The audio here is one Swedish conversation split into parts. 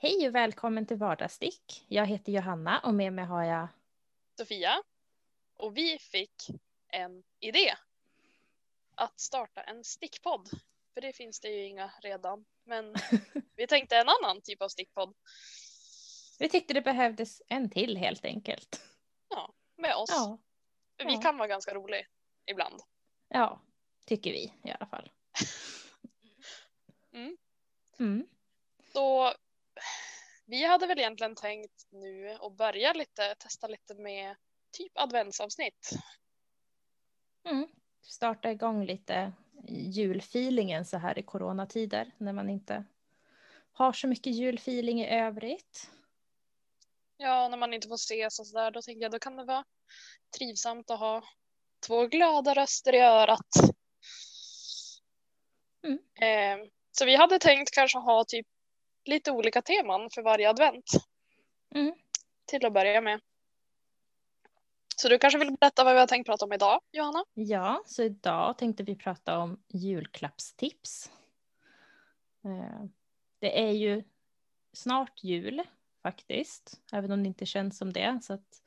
Hej och välkommen till Vardagsstick. Jag heter Johanna och med mig har jag Sofia. Och vi fick en idé. Att starta en stickpodd. För det finns det ju inga redan. Men vi tänkte en annan typ av stickpodd. Vi tyckte det behövdes en till helt enkelt. Ja, med oss. Ja, Vi ja. kan vara ganska roliga ibland. ja tycker vi i alla fall. Mm. Mm. Så vi hade väl egentligen tänkt nu att börja lite, testa lite med typ adventsavsnitt. Mm. Starta igång lite julfeelingen så här i coronatider när man inte har så mycket julfeeling i övrigt. Ja, när man inte får ses och sådär, då tänker jag då kan det vara trivsamt att ha två glada röster i örat. Mm. Eh, så vi hade tänkt kanske ha typ lite olika teman för varje advent Mm. till att börja med. Så du kanske vill berätta vad vi har tänkt prata om idag, Johanna? Ja, så idag tänkte vi prata om julklappstips. Eh, Det är ju snart jul faktiskt, även om det inte känns som det. Så att,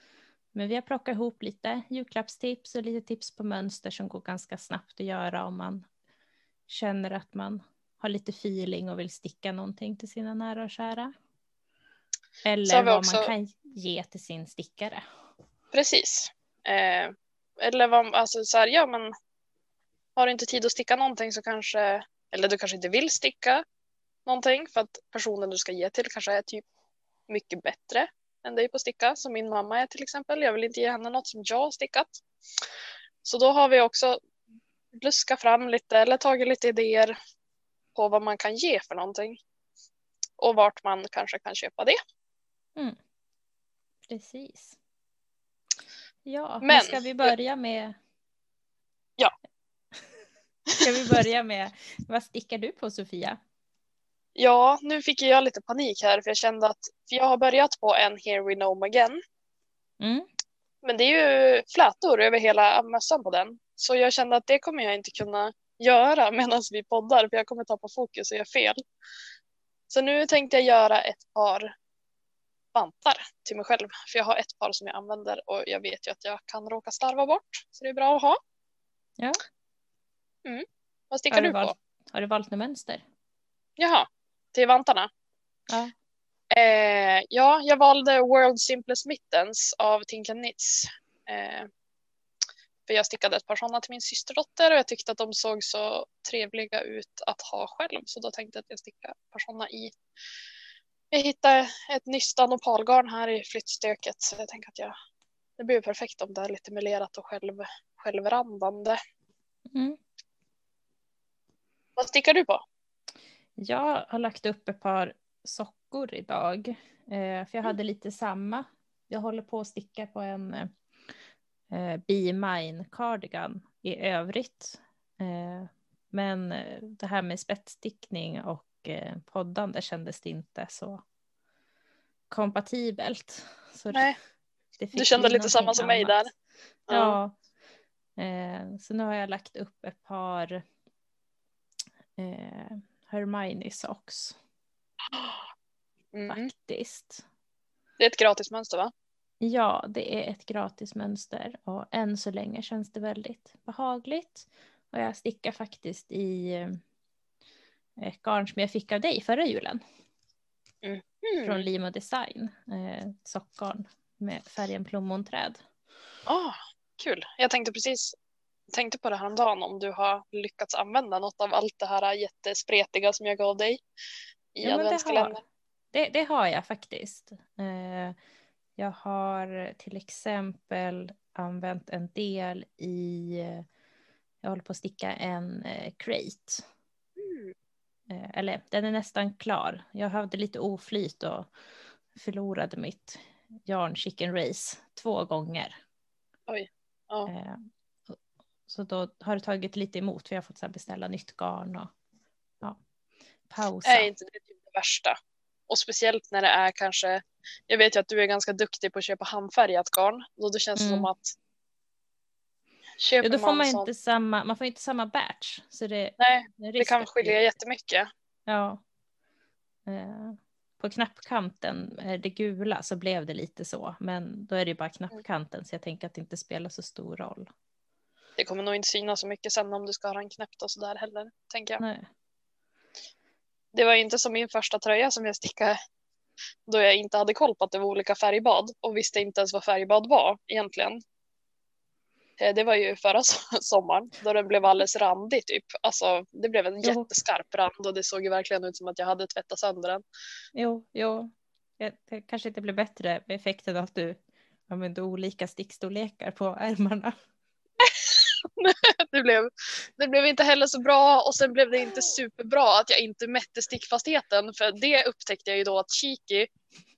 men vi har plockat ihop lite julklappstips och lite tips på mönster som går ganska snabbt att göra om man känner att man har lite feeling och vill sticka någonting till sina nära och kära. Eller vad också- man kan ge till sin stickare. Precis. Eh, eller vad, alltså så här, ja men har du inte tid att sticka någonting så kanske, eller du kanske inte vill sticka någonting för att personen du ska ge till kanske är typ mycket bättre än dig på att sticka, som min mamma är till exempel. Jag vill inte ge henne något som jag har stickat. Så då har vi också luskat fram lite eller tagit lite idéer på vad man kan ge för någonting. Och vart man kanske kan köpa det. Precis. Ja, men Men- ska vi börja med... Ja. Ska vi börja med, vad stickar du på Sofia? Ja, nu fick jag lite panik här för jag kände att för jag har börjat på en Here We Know Again. Mm. Men det är ju flätor över hela mössan på den. Så jag kände att det kommer jag inte kunna göra medan vi poddar för jag kommer tappa fokus och göra fel. Så nu tänkte jag göra ett par vantar till mig själv. För jag har ett par som jag använder och jag vet ju att jag kan råka slarva bort. Så det är bra att ha. Ja. Mm. Vad stickar du du, på? valt, har du valt något mönster? Jaha, till vantarna. Ja. Eh, ja, jag valde World Simplest Mittens av Tinka Knits. Eh, för jag stickade ett par sådana till min systerdotter och jag tyckte att de såg så trevliga ut att ha själv. Så då tänkte jag att jag stickade ett par sådana i. Jag hittade ett nystan opalgarn här i flyttstöket så jag tänker att jag, det blir perfekt om det är lite melerat och själv, självrandande. Mm. Vad stickar du på? Jag har lagt upp ett par sockor idag. Eh, för jag hade lite samma. Jag håller på att sticka på en eh, Be Mine cardigan i övrigt. Eh, men eh, det här med spetsstickning och eh, poddande kändes det inte så kompatibelt. Så Nej, det du fick kände lite samma som mig där. Ja. Eh, så nu har jag lagt upp ett par eh, Hermione socks Mm. faktiskt. Det är ett gratismönster va? Ja, det är ett gratis mönster och än så länge känns det väldigt behagligt. Och jag stickar faktiskt i eh, ett garn som jag fick av dig förra julen Mm. från Limo Design. Eh, sockgarn med färgen plommonträd. Ah, kul. Jag tänkte precis tänkte på det här om dagen om du har lyckats använda något av allt det här jättespretiga som jag gav dig i Ja, adventskalendern. har, det, det har jag faktiskt. Eh, jag har till exempel använt en del i, jag håller på att sticka en eh, crate. Mm. Eh, eller den är nästan klar. Jag hade lite oflyt och förlorade mitt yarn chicken race två gånger. Ja. Eh, så då har det tagit lite emot för jag har fått så beställa nytt garn och ja, pausa. Är inte det typ det värsta? Och speciellt när det är kanske, jag vet ju att du är ganska duktig på att köpa handfärgat garn. Då känns det Mm. som att köper Ja, då får man sånt- inte samma, man får inte samma batch. Så det, Nej, det, det kan skilja jättemycket. Ja. Eh, på knappkanten, eh, det gula, så blev det lite så. Men då är det ju bara knappkanten så jag tänker att det inte spelar så stor roll. Det kommer nog inte synas så mycket sen om du ska ha den knäppt och sådär heller, tänker jag. Nej. Det var inte som min första tröja som jag stickade då jag inte hade koll på att det var olika färgbad och visste inte ens vad färgbad var egentligen. Eh, Det var ju förra so- sommaren då den blev alldeles randig typ. Alltså det blev en Jo. jätteskarp rand och det såg ju verkligen ut som att jag hade tvättat sönder den. Jo, jo. Det, kanske inte blir bättre med effekten att du använder olika stickstorlekar på ärmarna. Det blev, det blev inte heller så bra och sen blev det inte superbra att jag inte mätte stickfastheten för det upptäckte jag ju då att Chiki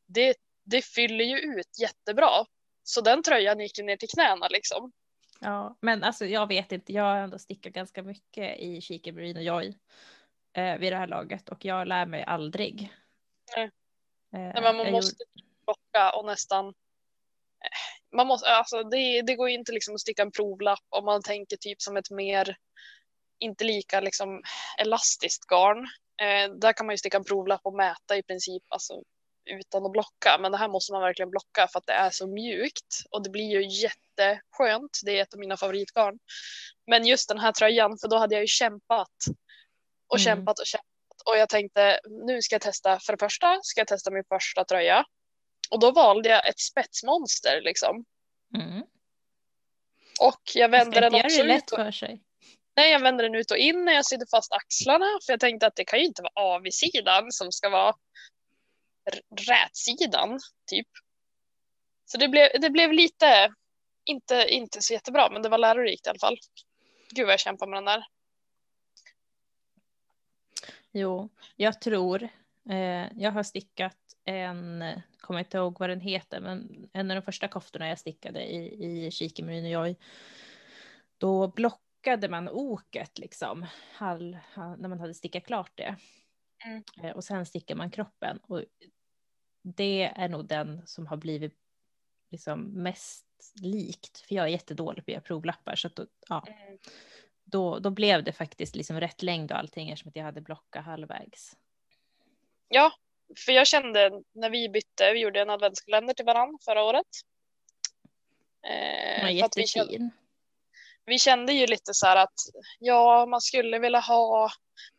det, det fyller ju ut jättebra. Så den tröjan gick ju ner till knäna liksom. Ja, men alltså jag vet inte. Jag har ändå stickat ganska mycket i Chica Marine och Joy eh, vid det här laget och jag lär mig aldrig. Nej. Eh, Nej, men man måste plocka och nästan man måste, alltså det, det går ju inte liksom att sticka en provlapp om man tänker typ som ett mer inte lika liksom elastiskt garn. Eh, där kan man ju sticka en provlapp och mäta i princip alltså, utan att blocka. Men det här måste man verkligen blocka för att det är så mjukt och det blir ju jätteskönt. Det är ett av mina favoritgarn. Men just den här tröjan, för då hade jag ju kämpat och Mm. kämpat och kämpat. Och jag tänkte nu ska jag testa, för det första ska jag testa min första tröja. Och då valde jag ett spetsmonster liksom. Mm. Och jag vände den också det ut lätt och, för sig. nej, jag vände den ut och in när jag sydde fast axlarna. För jag tänkte att det kan ju inte vara avsidan som ska vara rätsidan typ. Så det blev, det blev lite, inte, inte så jättebra, men det var lärorikt i alla fall. Gud vad jag kämpar med den där. Jo, jag tror. Eh, jag har stickat en, kommer inte ihåg vad den heter, men en av de första koftorna jag stickade i, i Marine och Joy. Då blockade man oket liksom, hall, hall, när man hade stickat klart det. Mm. Eh, och sen stickar man kroppen. Och det är nog den som har blivit liksom mest likt, för jag är jättedålig på att göra provlappar. Så då, ja, Mm. då, då blev det faktiskt liksom rätt längd och allting eftersom att jag hade blockat halvvägs. Ja, för jag kände när vi bytte, vi gjorde en adventskalender till varandra förra året. Eh, Den var vi kände, vi kände ju lite så här att ja, man skulle vilja ha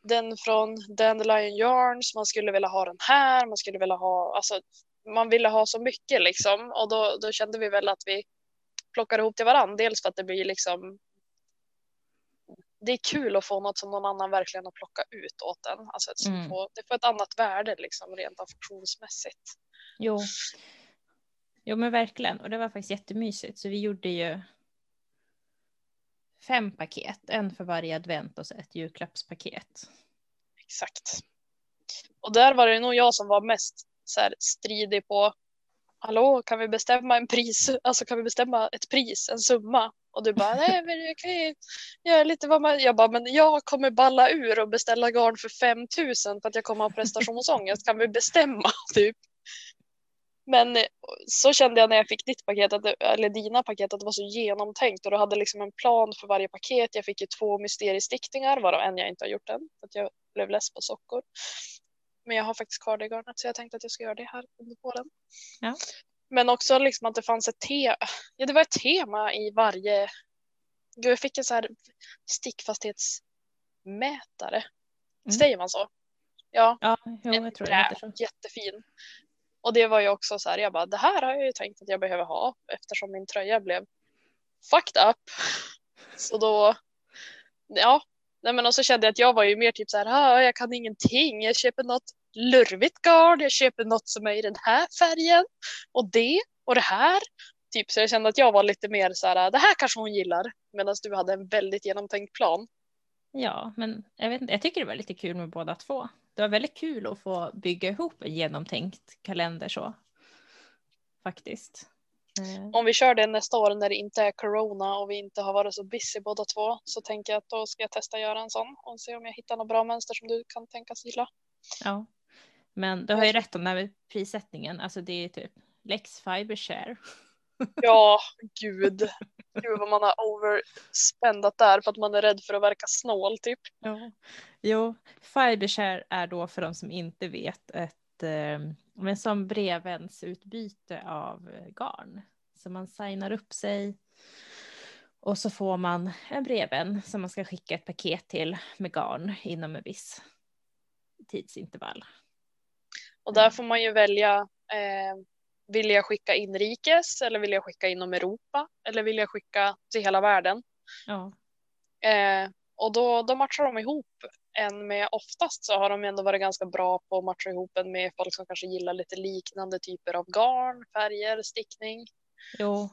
den från Dandelion Yarns, man skulle vilja ha den här, man skulle vilja ha, alltså man ville ha så mycket liksom och då, då kände vi väl att vi plockade ihop till varandra. Dels för att det blir liksom det är kul att få något som någon annan verkligen har plockat ut åt en. Alltså Mm. få, det får ett annat värde liksom rent affektionsmässigt. Jo. jo, men verkligen. Och det var faktiskt jättemysigt. Så vi gjorde ju fem paket. En för varje advent och så ett julklappspaket. Exakt. Och där var det nog jag som var mest så här, stridig på Hallå, kan vi bestämma en pris? Alltså kan vi bestämma ett pris, en summa? Och du bara, nej men jag kan ju göra lite vad man... Jag bara, men jag kommer balla ur och beställa garn för 5000 för att jag kommer ha prestationsångest. Kan vi bestämma? Typ. Men eh, så kände jag när jag fick ditt paket, att eller dina paket, att det var så genomtänkt och du hade liksom en plan för varje paket. Jag fick ju två mysteriestickningar, varav en jag inte har gjort än, för att jag blev less på sockor. Men jag har faktiskt kvar det garnet så jag tänkte att jag ska göra det här under våren. Ja. Men också liksom att det fanns ett tema. Ja, det var ett tema i varje. Gud, jag fick en så här stickfasthetsmätare. Mm. Säger man så? Ja, Ja, jo, jag tror det så. jättefin. Och det var ju också så här, jag bara, det här har jag ju tänkt att jag behöver ha eftersom min tröja blev fucked up. Så då, ja, nej men och så kände jag att jag var ju mer typ så här, ah, jag kan ingenting, jag köper något lurvigt garn, jag köper något som är i den här färgen och det och det här. Typ så jag kände att jag var lite mer så här, det här kanske hon gillar, medan du hade en väldigt genomtänkt plan. Ja, men jag, vet inte, jag tycker det var lite kul med båda två. Det var väldigt kul att få bygga ihop en genomtänkt kalender så. Faktiskt. Eh, Om vi kör det nästa år när det inte är corona och vi inte har varit så busy båda två så tänker jag att då ska jag testa göra en sån och se om jag hittar något bra mönster som du kan tänkas gilla. Ja. Men du har ju rätt om det här med prissättningen. Alltså det är typ Lex Fiber Share. Ja, gud. Gud vad man har overspendat där för att man är rädd för att verka snål typ. Ja. Jo, Fibershare är då för de som inte vet ett men som brevvänsutbyte av eh, garn. Så man signar upp sig och så får man en brevvän som man ska skicka ett paket till med garn inom en viss tidsintervall. Och där får man ju välja, eh, vill jag skicka inrikes eller vill jag skicka inom Europa eller vill jag skicka till hela världen? Ja. Eh, och då, då matchar de ihop en med, oftast så har de ändå varit ganska bra på att matcha ihop en med folk som kanske gillar lite liknande typer av garn, färger, stickning. Jo,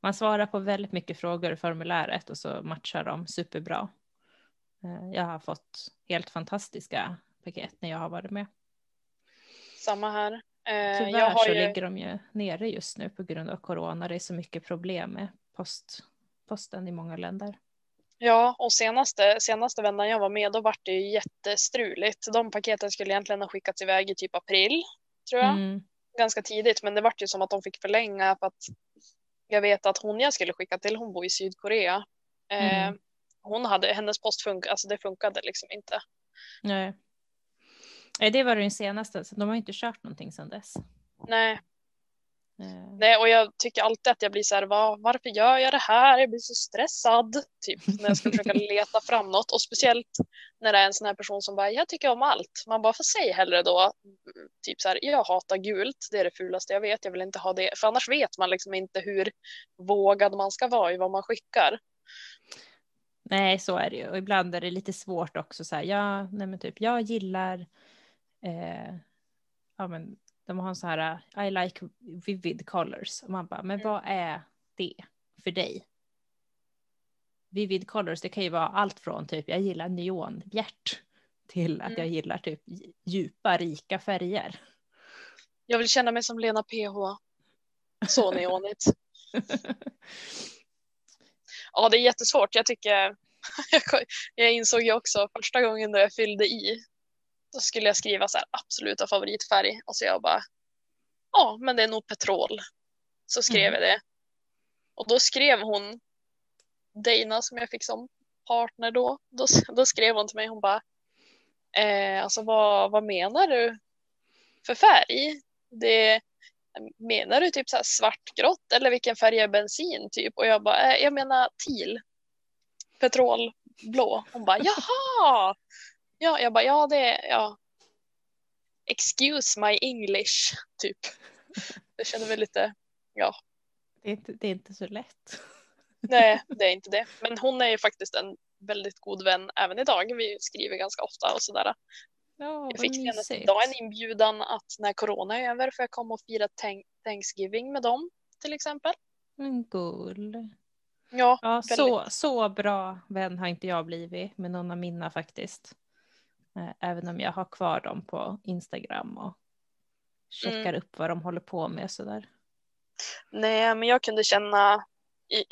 man svarar på väldigt mycket frågor i formuläret och så matchar de superbra. Eh, jag har fått helt fantastiska paket när jag har varit med. Samma här. Eh, Tyvärr så ju... ligger de ju nere just nu på grund av corona. Det är så mycket problem med post, posten i många länder. Ja, och senaste, senaste vändan jag var med då var det ju jättestruligt. De paketen skulle egentligen ha skickats iväg i typ april, tror jag. Mm. Ganska tidigt, men det var ju som att de fick förlänga för att jag vet att hon jag skulle skicka till, hon bor i Sydkorea. Eh, Mm. hon hade, hennes post funkade, alltså det funkade liksom inte. Nej. Nej, det var den senaste, så de har inte kört någonting sedan dess. Nej, Eh, nej, och jag tycker alltid att jag blir så här, var, varför gör jag det här? Jag blir så stressad, typ när jag ska försöka leta fram något. Och speciellt när det är en sån här person som bara, jag tycker om allt. Man bara, får säg hellre då, typ så här, jag hatar gult, det är det fulaste jag vet, jag vill inte ha det. För annars vet man liksom inte hur vågad man ska vara i vad man skickar. Nej, så är det ju. Och ibland är det lite svårt också. Så här, ja, nej men typ, jag gillar... Eh, ja, men de har en så här, I like vivid colors. Och man bara, men Mm. vad är det för dig? Vivid colors, det kan ju vara allt från typ, jag gillar neonbjärt till att Mm. jag gillar typ djupa, rika färger. Jag vill känna mig som Lena PH. Så neonigt. Ja, det är jättesvårt. Jag tycker, jag insåg ju också första gången då jag fyllde i, då skulle jag skriva så här absoluta favoritfärg och så jag bara, ja, men det är nog petrol. Så skrev Mm. jag det. Och då skrev hon, Dana som jag fick som partner då, då, då skrev hon till mig, hon bara, eh, alltså vad, vad menar du för färg? Det, menar du typ så här svartgrått eller vilken färg är bensin typ? Och jag bara, eh, jag menar teal. Petrolblå. Hon bara, jaha! Ja, jag bara, ja det är, ja. Excuse my English, typ. Jag känner mig lite, ja, Det är, inte, det är inte så lätt. nej, det är inte det. Men hon är ju faktiskt en väldigt god vän även idag. Vi skriver ganska ofta och sådär. Ja, Jag fick senast idag en inbjudan att när corona är över får jag komma och fira thank- Thanksgiving med dem till exempel. Men gull. Ja, Ja, så, så bra vän har inte jag blivit med någon av mina faktiskt. Eh, Även om jag har kvar dem på Instagram och checkar Mm. upp vad de håller på med sådär. Nej, men jag kunde känna i,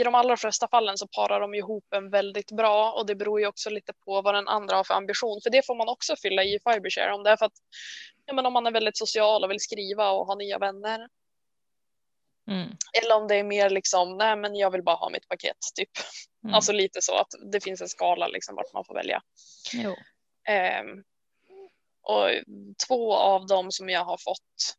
i de allra flesta fallen så parar de ihop en väldigt bra och det beror ju också lite på vad den andra har för ambition. För det får man också fylla i Fibershare om det är för att ja, men om man är väldigt social och vill skriva och ha nya vänner. Mm. Eller om det är mer liksom, nej men jag vill bara ha mitt paket typ. Mm. Alltså lite så att det finns en skala liksom vart man får välja. Ehm, och två av dem som jag har fått,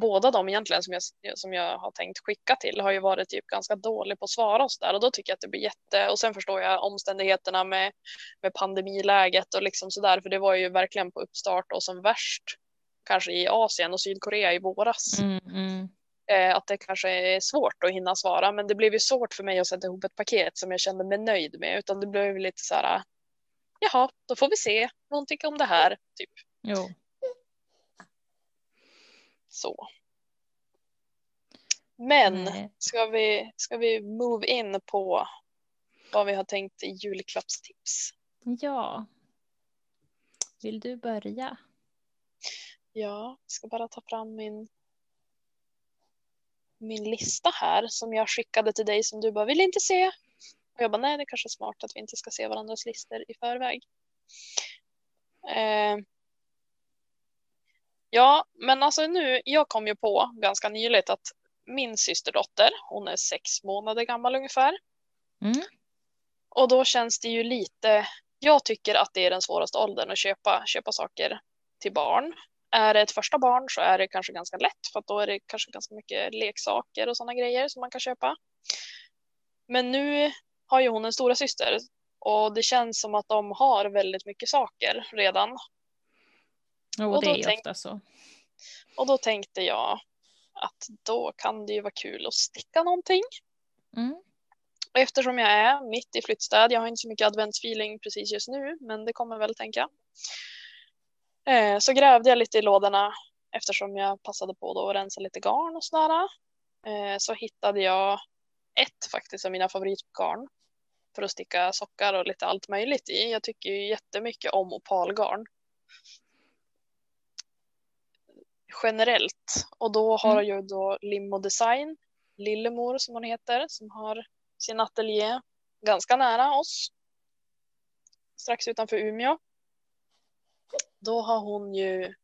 båda de egentligen som jag, som jag har tänkt skicka till har ju varit typ ganska dålig på att svara och där och då tycker jag att det blir jätte, och sen förstår jag omständigheterna med, med pandemiläget och liksom sådär för det var ju verkligen på uppstart och som värst kanske i Asien och Sydkorea i våras. Mm, mm. Eh, att det kanske är svårt att hinna svara men det blev ju svårt för mig att sätta ihop ett paket som jag kände mig nöjd med utan det blev lite så här jaha, då får vi se tycker om det här. Typ Jo. så. Men Nej. ska vi, ska vi move in på vad vi har tänkt i julklappstips? Ja. Vill du börja? Ja, jag ska bara ta fram min min lista här som jag skickade till dig som du bara vill inte se. Och jag bara nej, det är kanske är smart att vi inte ska se varandras listor i förväg. Eh, ja, men alltså nu, jag kom ju på ganska nyligt att min systerdotter, hon är sex månader gammal ungefär. Mm. Och då känns det ju lite jag tycker att det är den svåraste åldern att köpa, köpa saker till barn. Är det ett första barn så är det kanske ganska lätt för att då är det kanske ganska mycket leksaker och sådana grejer som man kan köpa. Men nu har ju hon en stora syster och det känns som att de har väldigt mycket saker redan. Jo, Och det är tänk- ofta så. Och då tänkte jag att då kan det ju vara kul att sticka någonting. Mm. Och eftersom jag är mitt i flyttstäd, jag har inte så mycket adventsfeeling precis just nu, men det kommer väl tänka. Eh, så grävde jag lite i lådorna eftersom jag passade på då att rensa lite garn och sådär. Eh, så hittade jag ett faktiskt av mina favoritgarn för att sticka sockar och lite allt möjligt i. Jag tycker ju jättemycket om opalgarn. Generellt. Och då har Mm. jag ju då Limo Design, Lillemor som hon heter, som har sin ateljé ganska nära oss. Strax utanför Umeå. Då har hon ju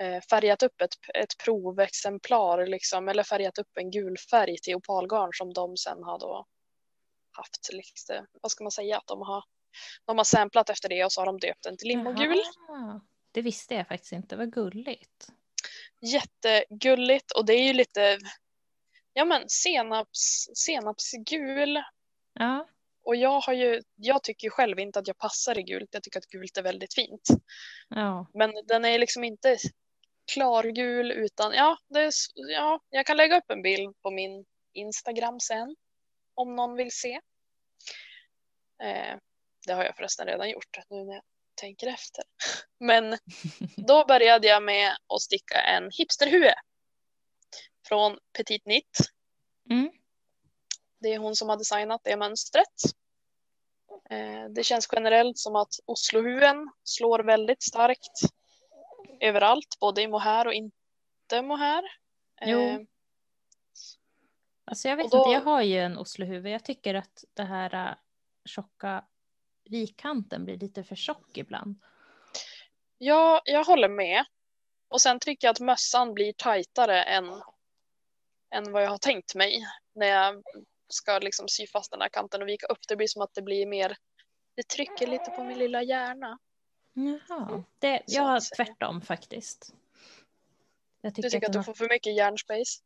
eh, färgat upp ett, ett provexemplar, liksom, eller färgat upp en gul färg till opalgarn som de sen har då haft lite, vad ska man säga, att de har, de har samplat efter det och så har de döpt den till limogul. Jaha. Det visste jag faktiskt inte, vad gulligt. Jättegulligt och det är ju lite, ja men senaps, senapsgul. Ja, Och jag har ju, jag tycker själv inte att jag passar i gult, jag tycker att gult är väldigt fint. ja. Men den är liksom inte klargul utan ja, är, ja, jag kan lägga upp en bild på min Instagram sen om någon vill se. Eh, det har jag förresten redan gjort nu när jag tänker efter. Men då började jag med att sticka en hipsterhue från Petit Knit. Mm. Det är hon som har designat det mönstret. Eh, Det känns generellt som att Oslohuen slår väldigt starkt överallt, både i mohair och inte mohair. Jo. Eh, Alltså jag vet då- inte, jag har ju en Oslohuvud. Jag tycker att det här äh, tjocka vikkanten blir lite för tjock ibland. Ja, jag håller med. Och sen tycker jag att mössan blir tajtare än, än vad jag har tänkt mig när jag ska liksom sy fast den här kanten och vika upp. Det blir som att det blir mer, det trycker lite på min lilla hjärna. Jaha. Det, Så jag har att tvärtom faktiskt. Jag Du tycker att den du får för mycket hjärnspace?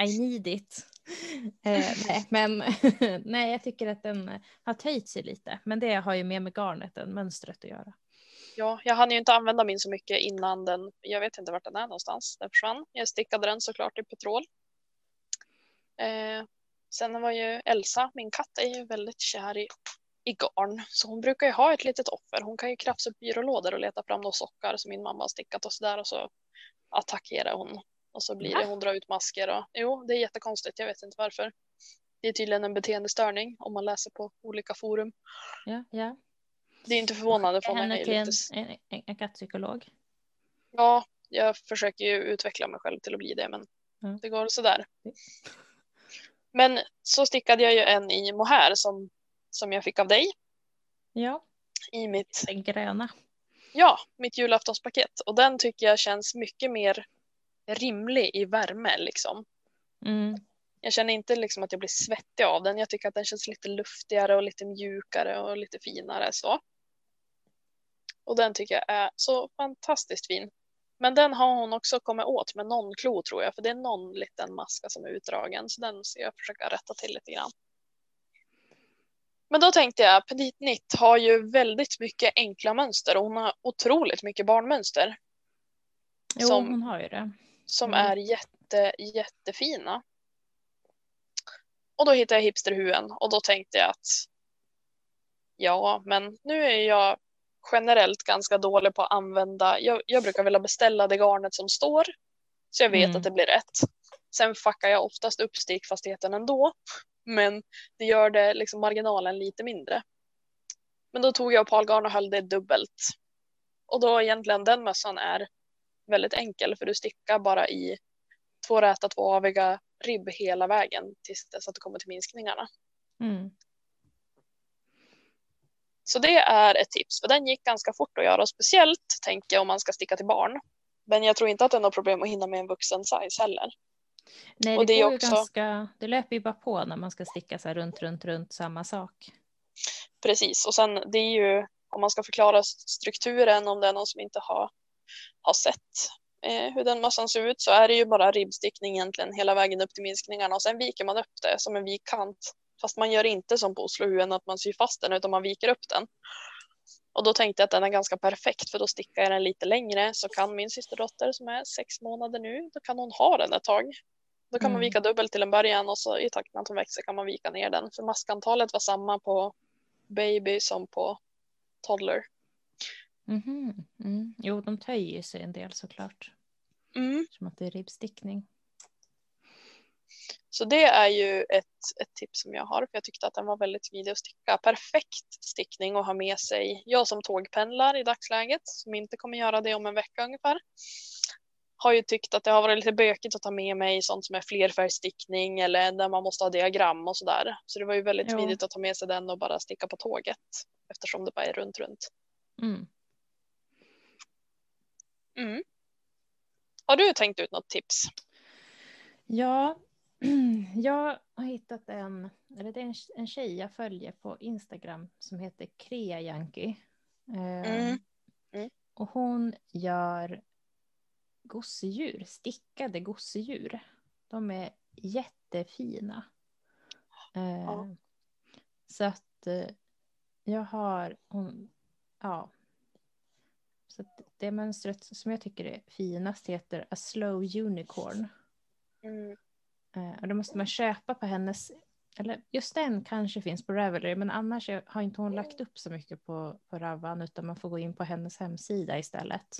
I need it. Eh, nej, men nej, jag tycker att den har töjt sig lite. Men det har ju mer med garnet än mönstret att göra. Ja, jag hann ju inte använda min så mycket innan den, jag vet inte vart den är någonstans, den försvann. Jag stickade den såklart i petrol. Eh, sen var ju Elsa, min katt, är ju väldigt kär i, i garn. Så hon brukar ju ha ett litet offer. Hon kan ju krafsa upp byrålådor och leta fram de sockar som min mamma har stickat och sådär och så attackerar hon. Och så blir det, hon drar ut masker och jo, det är jättekonstigt, jag vet inte varför. Det är tydligen en beteendestörning om man läser på olika forum. Ja, ja. Det är inte förvånande för henne till lite en, en, en kattpsykolog. Ja, jag försöker ju utveckla mig själv till att bli det, men Mm. det går sådär. Men så stickade jag ju en i mohair som, som jag fick av dig Ja, i mitt, den gröna. ja, mitt julaftonspaket. Och den tycker jag känns mycket mer rimlig i värme liksom. Mm. Jag känner inte liksom att jag blir svettig av den. Jag tycker att den känns lite luftigare och lite mjukare och lite finare så. Och den tycker jag är så fantastiskt fin. Men den har hon också kommit åt med någon klo tror jag, för det är någon liten maska som är utdragen, så den ska jag försöka rätta till lite grann. Men då tänkte jag, Petit Knit har ju väldigt mycket enkla mönster och hon har otroligt mycket barnmönster Jo, Som- hon har ju det. som Mm. är jätte, jättefina. Och då hittade jag hipsterhuen och då tänkte jag att ja, men nu är jag generellt ganska dålig på att använda, jag, jag brukar vilja beställa det garnet som står så jag vet Mm. att det blir rätt. Sen fuckar jag oftast upp stickfastheten ändå, men det gör det liksom marginalen lite mindre. Men då tog jag opalgarn och höll det dubbelt. Och då egentligen den mössan är väldigt enkel för du stickar bara i två räta, två aviga ribb hela vägen tills dess att du kommer till minskningarna. Mm. Så det är ett tips, för den gick ganska fort att göra och speciellt tänker jag om man ska sticka till barn. Men jag tror inte att det är något problem att hinna med en vuxen size heller. Nej, Och det, det är också- ganska, det löper ju bara på när man ska sticka så här runt, runt, runt samma sak. Precis, och sen det är ju om man ska förklara strukturen om det är någon som inte har, har sett eh, hur den mössan ser ut så är det ju bara ribbstickning egentligen hela vägen upp till minskningarna och sen viker man upp det som en vikkant. Fast man gör inte som på Oslohuen att man syr fast den utan man viker upp den. Och då tänkte jag att den är ganska perfekt för då stickar jag den lite längre så kan min systerdotter som är sex månader nu, då kan hon ha den ett tag. Då kan mm. man vika dubbelt till en början och så i takt med att hon växer kan man vika ner den. För maskantalet var samma på baby som på toddler. Mm -hmm. mm. Jo, de töjer sig en del såklart. Mm. Som att det är ribbstickning. Så det är ju ett, ett tips som jag har, för jag tyckte att den var väldigt smidig att sticka. Perfekt stickning att ha med sig. Jag som tågpendlar i dagsläget, som inte kommer göra det om en vecka ungefär, har ju tyckt att det har varit lite bökigt att ta med mig sånt som är flerfärgstickning eller där man måste ha diagram och sådär. Så det var ju väldigt jo. smidigt att ta med sig den och bara sticka på tåget eftersom det bara är runt runt. Mm. Mm. Har du tänkt ut något tips? Ja, jag har hittat en, eller det är en, en tjej jag följer på Instagram som heter Krea Yankee. Mm. Ehm, mm. Och hon gör gosedjur, stickade gosedjur. De är jättefina. Ja. Uh, så att uh, jag har, hon, ja. Så det mönstret som jag tycker är finast heter A Slow Unicorn. Mm. Uh, och då måste man köpa på hennes, eller just den kanske finns på Ravelry, men annars har inte hon lagt upp så mycket på, på Ravan, utan man får gå in på hennes hemsida istället.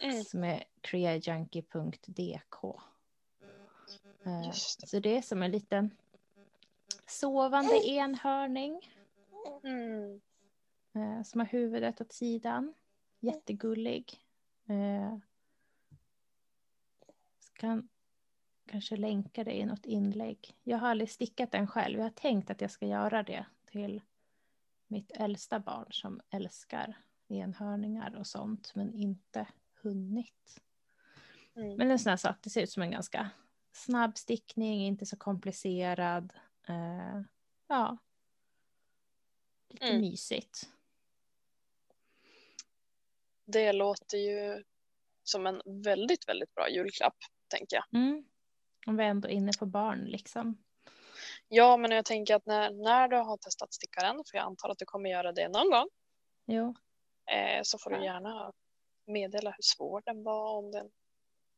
Mm. Som är creajunkie.dk. Uh, så det är som en liten sovande enhörning. Mm. Uh, som har huvudet åt sidan. Jättegullig. Kan kanske länka det i något inlägg. Jag har aldrig stickat den själv. Jag har tänkt att jag ska göra det till mitt äldsta barn som älskar enhörningar och sånt men inte hunnit. Mm. Men en sån här sak, det ser ut som en ganska snabb stickning, inte så komplicerad. Uh, ja. Lite mm. mysigt. Det låter ju som en väldigt, väldigt bra julklapp, tänker jag. Mm. Om vi är ändå inne på barn liksom. Ja, men jag tänker att när, när du har testat stickaren, för jag antar att du kommer göra det någon gång. Jo. Eh, så får du gärna meddela hur svår den var. Om den...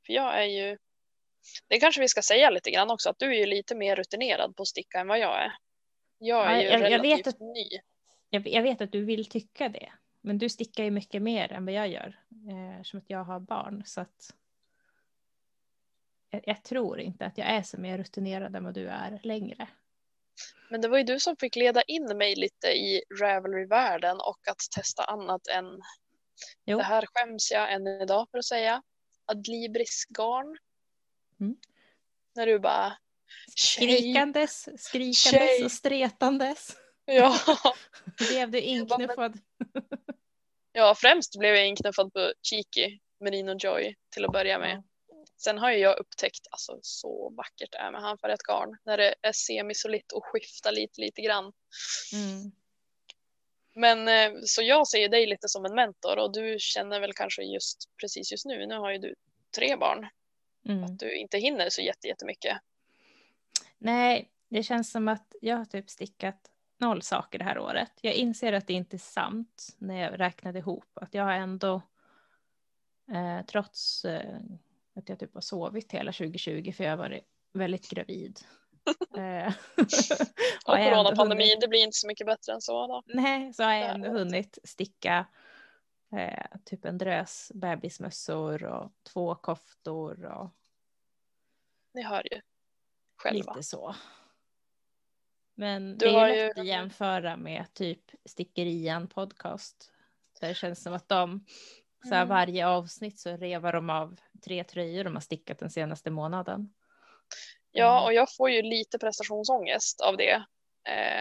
För jag är ju, det kanske vi ska säga lite grann också, att du är ju lite mer rutinerad på att sticka än vad jag är. Jag är ja, ju jag, relativt jag vet att, ny. Jag, jag, vet att du vill tycka det, men du stickar ju mycket mer än vad jag gör, eh, som att jag har barn. Så att jag, tror inte att jag är så mer rutinerad än vad du är längre. Men det var ju du som fick leda in mig lite i Ravelry-världen och att testa annat än Jo. Det här skäms jag än idag för att säga. Adlibris garn. Mm. När du bara... Skrikandes, skrikandes tjej. och stretandes. Ja. blev du inknuffad? ja, främst blev jag inknuffad på Cheeky, Merino Joy till att börja med. Sen har ju jag upptäckt alltså, så vackert det är med handfärgat garn när det är semisolitt och skiftar lite, lite grann. Mm. Men eh, så jag ser dig lite som en mentor och du känner väl kanske just precis just nu, nu har ju du tre barn, mm. att du inte hinner så jättemycket. Nej, det känns som att jag har typ stickat noll saker det här året. Jag inser att det inte är sant när jag räknade ihop, att jag har ändå, eh, trots eh, att jag typ har sovit hela 2020, för jag har varit väldigt gravid Eh, och coronapandemin, hunnit... det blir inte så mycket bättre än så. Då. Nej, så har jag ändå hunnit sticka eh, typ en drös bebismössor och två koftor. Och... Ni hör ju själva. Lite så. Men du det är lätt ju... att jämföra med typ Stickerian podcast. Så det känns som att de, så här, mm. varje avsnitt så revar de av tre tröjor de har stickat den senaste månaden. Ja, mm. och jag får ju lite prestationsångest av det.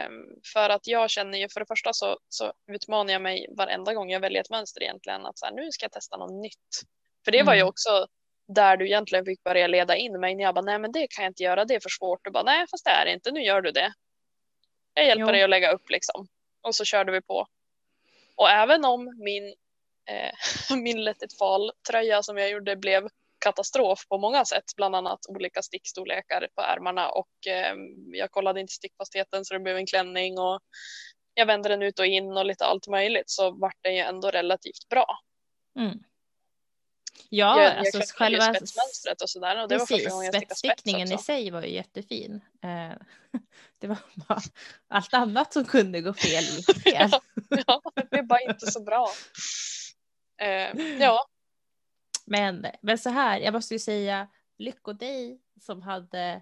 Um, för att jag känner ju för det första så, så utmanar jag mig varenda gång jag väljer ett mönster egentligen att så här, nu ska jag testa något nytt. För det var ju mm. också där du egentligen fick börja leda in mig när jag bara nej men det kan jag inte göra, det är för svårt. Du bara nej fast det är det inte, nu gör du det. Jag hjälper jo. dig att lägga upp liksom. Och så körde vi på. Och även om min, eh, min Let it fall-tröja som jag gjorde blev katastrof på många sätt, bland annat olika stickstorlekar på ärmarna och eh, jag kollade inte stickfastheten så det blev en klänning och jag vände den ut och in och lite allt möjligt så vart den ju ändå relativt bra. Mm. Ja, jag, alltså jag själva spetsmönstret och sådär och det var första gången jag stickade spets i sig var ju jättefin. Eh, det var bara allt annat som kunde gå fel fel. ja, det blev bara inte så bra. Eh, ja, Men, men så här, jag måste ju säga lycko dig som hade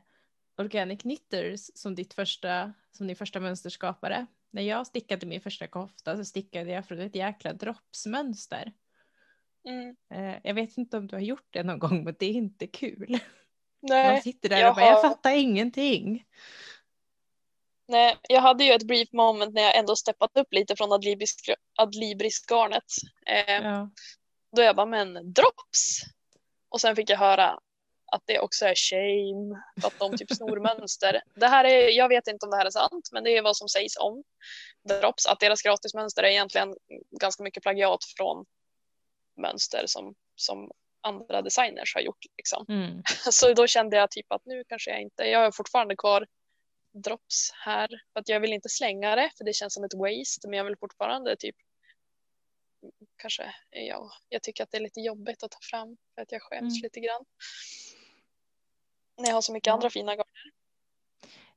Organic Knitters som, ditt första, som din första mönsterskapare. När jag stickade min första kofta så stickade jag från ett jäkla droppsmönster. mm, Eh, jag vet inte om du har gjort det någon gång men det är inte kul. Man nej, sitter där jag och bara, jag har- fattar ingenting. Nej, jag hade ju ett brief moment när jag ändå steppat upp lite från adlibris- adlibrisgarnet. Eh, Ja. Då jag bara, men drops! Och sen fick jag höra att det också är shame att de typ snor mönster. Det här är, jag vet inte om det här är sant, men det är vad som sägs om drops, att deras gratismönster är egentligen ganska mycket plagiat från mönster som, som andra designers har gjort. Liksom. Mm. Så då kände jag typ att nu kanske jag inte, jag har fortfarande kvar drops här, för att jag vill inte slänga det, för det känns som ett waste, men jag vill fortfarande typ kanske, ja, jag tycker att det är lite jobbigt att ta fram för att jag skäms Mm. lite grann. När jag har så mycket Ja. andra fina garner.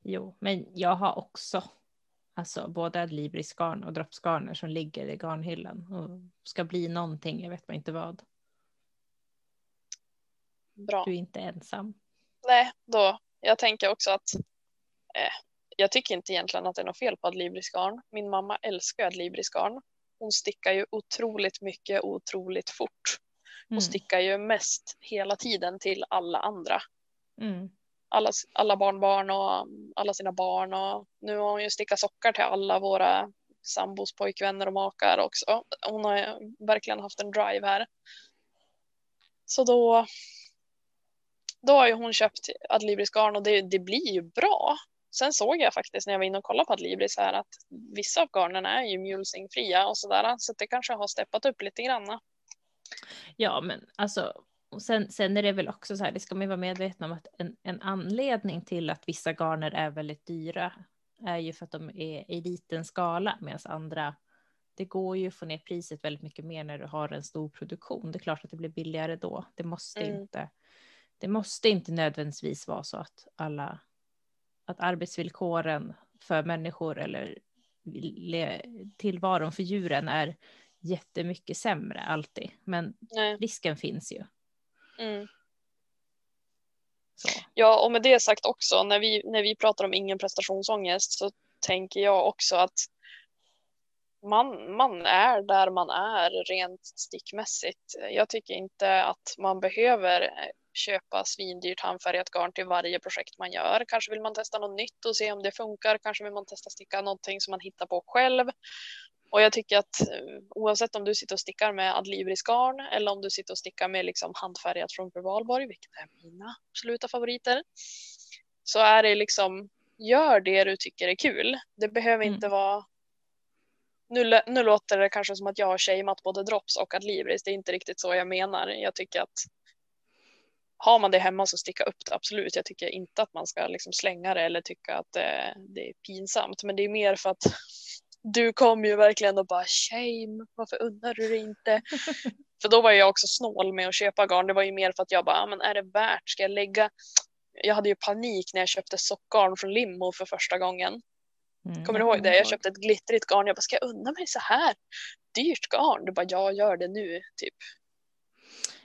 Jo, men jag har också alltså både adlibrisgarn och droppsgarner som ligger i garnhyllan och ska bli någonting, jag vet inte vad. Bra. Du är inte ensam. Nej, då, jag tänker också att eh, jag tycker inte egentligen att det är något fel på adlibrisgarn. Min mamma älskar adlibrisgarn. Hon stickar ju otroligt mycket otroligt fort. Hon Mm. stickar ju mest hela tiden till alla andra. Mm. Alla, alla barnbarn och um, alla sina barn. Och nu har hon ju stickat sockar till alla våra sambos pojkvänner och makar också. Hon har ju verkligen haft en drive här. Så då, då har ju hon köpt Adlibris garn och det, det blir ju bra. Sen såg jag faktiskt när jag var inne och kollade på Adlibris här att vissa av garnen är ju mulesingfria och sådär. Så det kanske har steppat upp lite grann. Ja, men alltså, och sen, sen är det väl också så här, det ska man vara medveten om att en, en anledning till att vissa garner är väldigt dyra är ju för att de är i liten skala medan andra, det går ju att få ner priset väldigt mycket mer när du har en stor produktion. Det är klart att det blir billigare då. Det måste Mm. inte, det måste inte nödvändigtvis vara så att alla, att arbetsvillkoren för människor eller le- tillvaron för djuren är jättemycket sämre alltid. Men Nej. risken finns ju. Mm. Ja, och med det sagt också, när vi, när vi pratar om ingen prestationsångest så tänker jag också att man, man är där man är rent stickmässigt. Jag tycker inte att man behöver eh, köpa svindyrt handfärgat garn till varje projekt man gör. Kanske vill man testa något nytt och se om det funkar. Kanske vill man testa sticka någonting som man hittar på själv. Och jag tycker att eh, oavsett om du sitter och stickar med Adlibris garn eller om du sitter och stickar med liksom handfärgat från Valborg, vilket är mina absoluta favoriter, så är det liksom gör det du tycker är kul. Det behöver Mm. inte vara nu, nu låter det kanske som att jag har shameat både Drops och Adlibris. Det är inte riktigt så jag menar. Jag tycker att har man det hemma så sticka upp det, absolut. Jag tycker inte att man ska liksom slänga det eller tycka att det, det är pinsamt. Men det är mer för att du kom ju verkligen och bara shame, varför unnar du det inte? för då var jag också snål med att köpa garn. Det var ju mer för att jag bara, "Ah, men är det värt? Ska jag lägga? Jag hade ju panik när jag köpte sockgarn från Limmo för första gången. Mm, Kommer du ihåg det? Jag köpte ett glittrigt garn. Jag bara, ska jag unna mig så här dyrt garn? Du bara, ja, gör det nu, typ.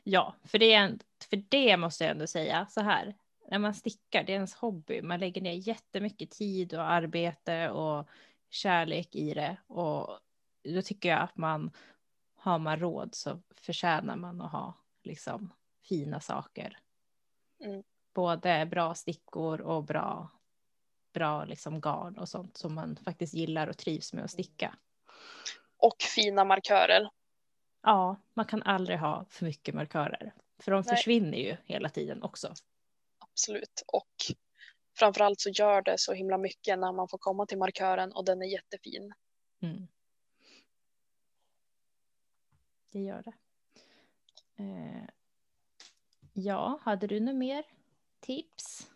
Ja, för det, för det måste jag ändå säga så här. När man stickar, det är ens hobby. Man lägger ner jättemycket tid och arbete och kärlek i det. Och då tycker jag att man har man råd så förtjänar man att ha liksom fina saker. Mm. Både bra stickor och bra, bra liksom garn och sånt som man faktiskt gillar och trivs med att sticka. Och fina markörer. Ja, man kan aldrig ha för mycket markörer. För de Nej. försvinner ju hela tiden också. Absolut. Och framförallt så gör det så himla mycket när man får komma till markören och den är jättefin. Mm. Det gör det. Eh, ja, hade du något mer tips?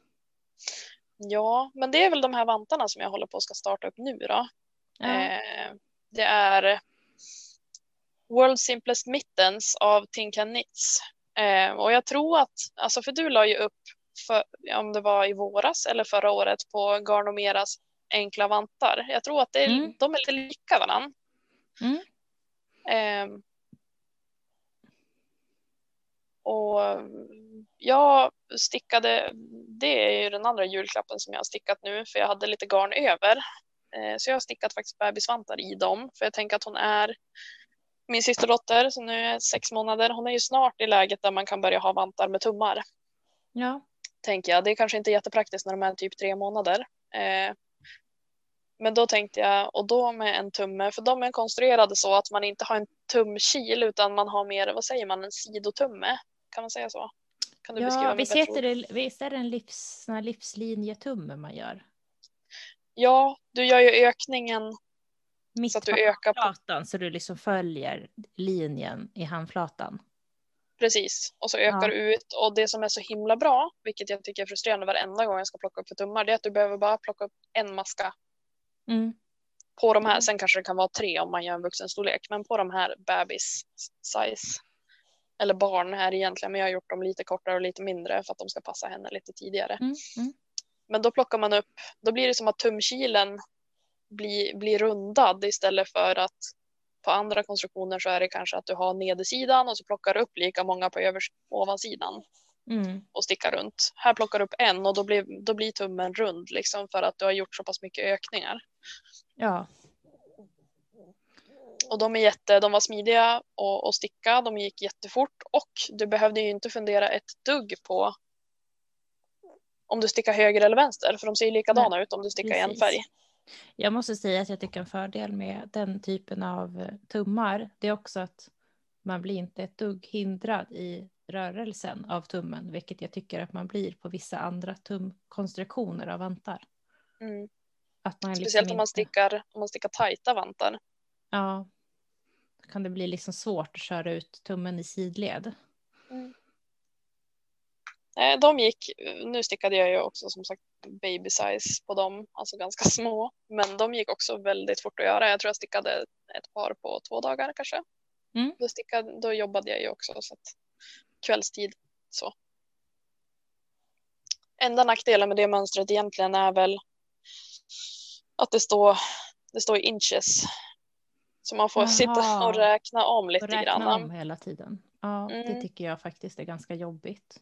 Ja, men det är väl de här vantarna som jag håller på att ska starta upp nu då. Ja. Eh, det är World Simplest Mittens av Tinkan Knits. Eh, och jag tror att, alltså för du la ju upp, för, om det var i våras eller förra året, på Garnomeras enkla vantar. Jag tror att det är, Mm. de är lite lika varandra. Mm. Eh, och jag stickade, det är ju den andra julklappen som jag har stickat nu för jag hade lite garn över. Eh, så jag har stickat faktiskt bebisvantar i dem för jag tänker att hon är min systerdotter som nu är sex månader. Hon är ju snart i läget där man kan börja ha vantar med tummar. Ja. Tänker jag. Det är kanske inte jättepraktiskt när de är typ tre månader. Eh, men då tänkte jag, och då med en tumme, för de är konstruerade så att man inte har en tumkil utan man har mer, vad säger man, en sidotumme. Kan man säga så? Kan du beskriva Ja, mig visst, heter det, visst är det en livs, livslinjetumme man gör? Ja, du gör ju ökningen Mitt så att du ökar på, handflatan så du liksom följer linjen i handflatan. precis, och så ökar Ja. du ut. Och det som är så himla bra, vilket jag tycker är frustrerande varenda gång jag ska plocka upp för tummar, det är att du behöver bara plocka upp en maska Mm. på de här. Sen kanske det kan vara tre om man gör en vuxenstorlek, men på de här bebis size eller barn är det egentligen, men jag har gjort dem lite kortare och lite mindre för att de ska passa henne lite tidigare. Mm. Mm. Men då plockar man upp, då blir det som att tumkilen blir, blir rundad istället för att på andra konstruktioner så är det kanske att du har nedersidan och så plockar du upp lika många på övers, ovansidan Mm. och stickar runt. Här plockar du upp en och då blir, då blir tummen rund liksom för att du har gjort så pass mycket ökningar. Ja. Och de är jätte, de var smidiga och, och sticka, de gick jättefort och du behövde ju inte fundera ett dugg på om du stickar höger eller vänster för de ser ju likadana ut om du stickar i en precis. färg. Jag måste säga att jag tycker en fördel med den typen av eh, tummar, det är också att man blir inte ett dugg hindrad i rörelsen av tummen, vilket jag tycker att man blir på vissa andra tumkonstruktioner av vantar. Mm. Att man liksom Speciellt om man stickar, om man stickar tajta vantar. Ja. Då kan det bli liksom svårt att köra ut tummen i sidled. Eh, De gick, nu stickade jag ju också som sagt baby size på dem, alltså ganska små. Men de gick också väldigt fort att göra. Jag tror jag stickade ett par på två dagar kanske. Mm. Då, stickade, då jobbade jag ju också så att kvällstid så. Enda nackdelen med det mönstret egentligen är väl att det står, det står inches. Så man får Jaha. sitta och räkna om lite Och räkna grann. om hela tiden. Ja, det Mm. tycker jag faktiskt är ganska jobbigt.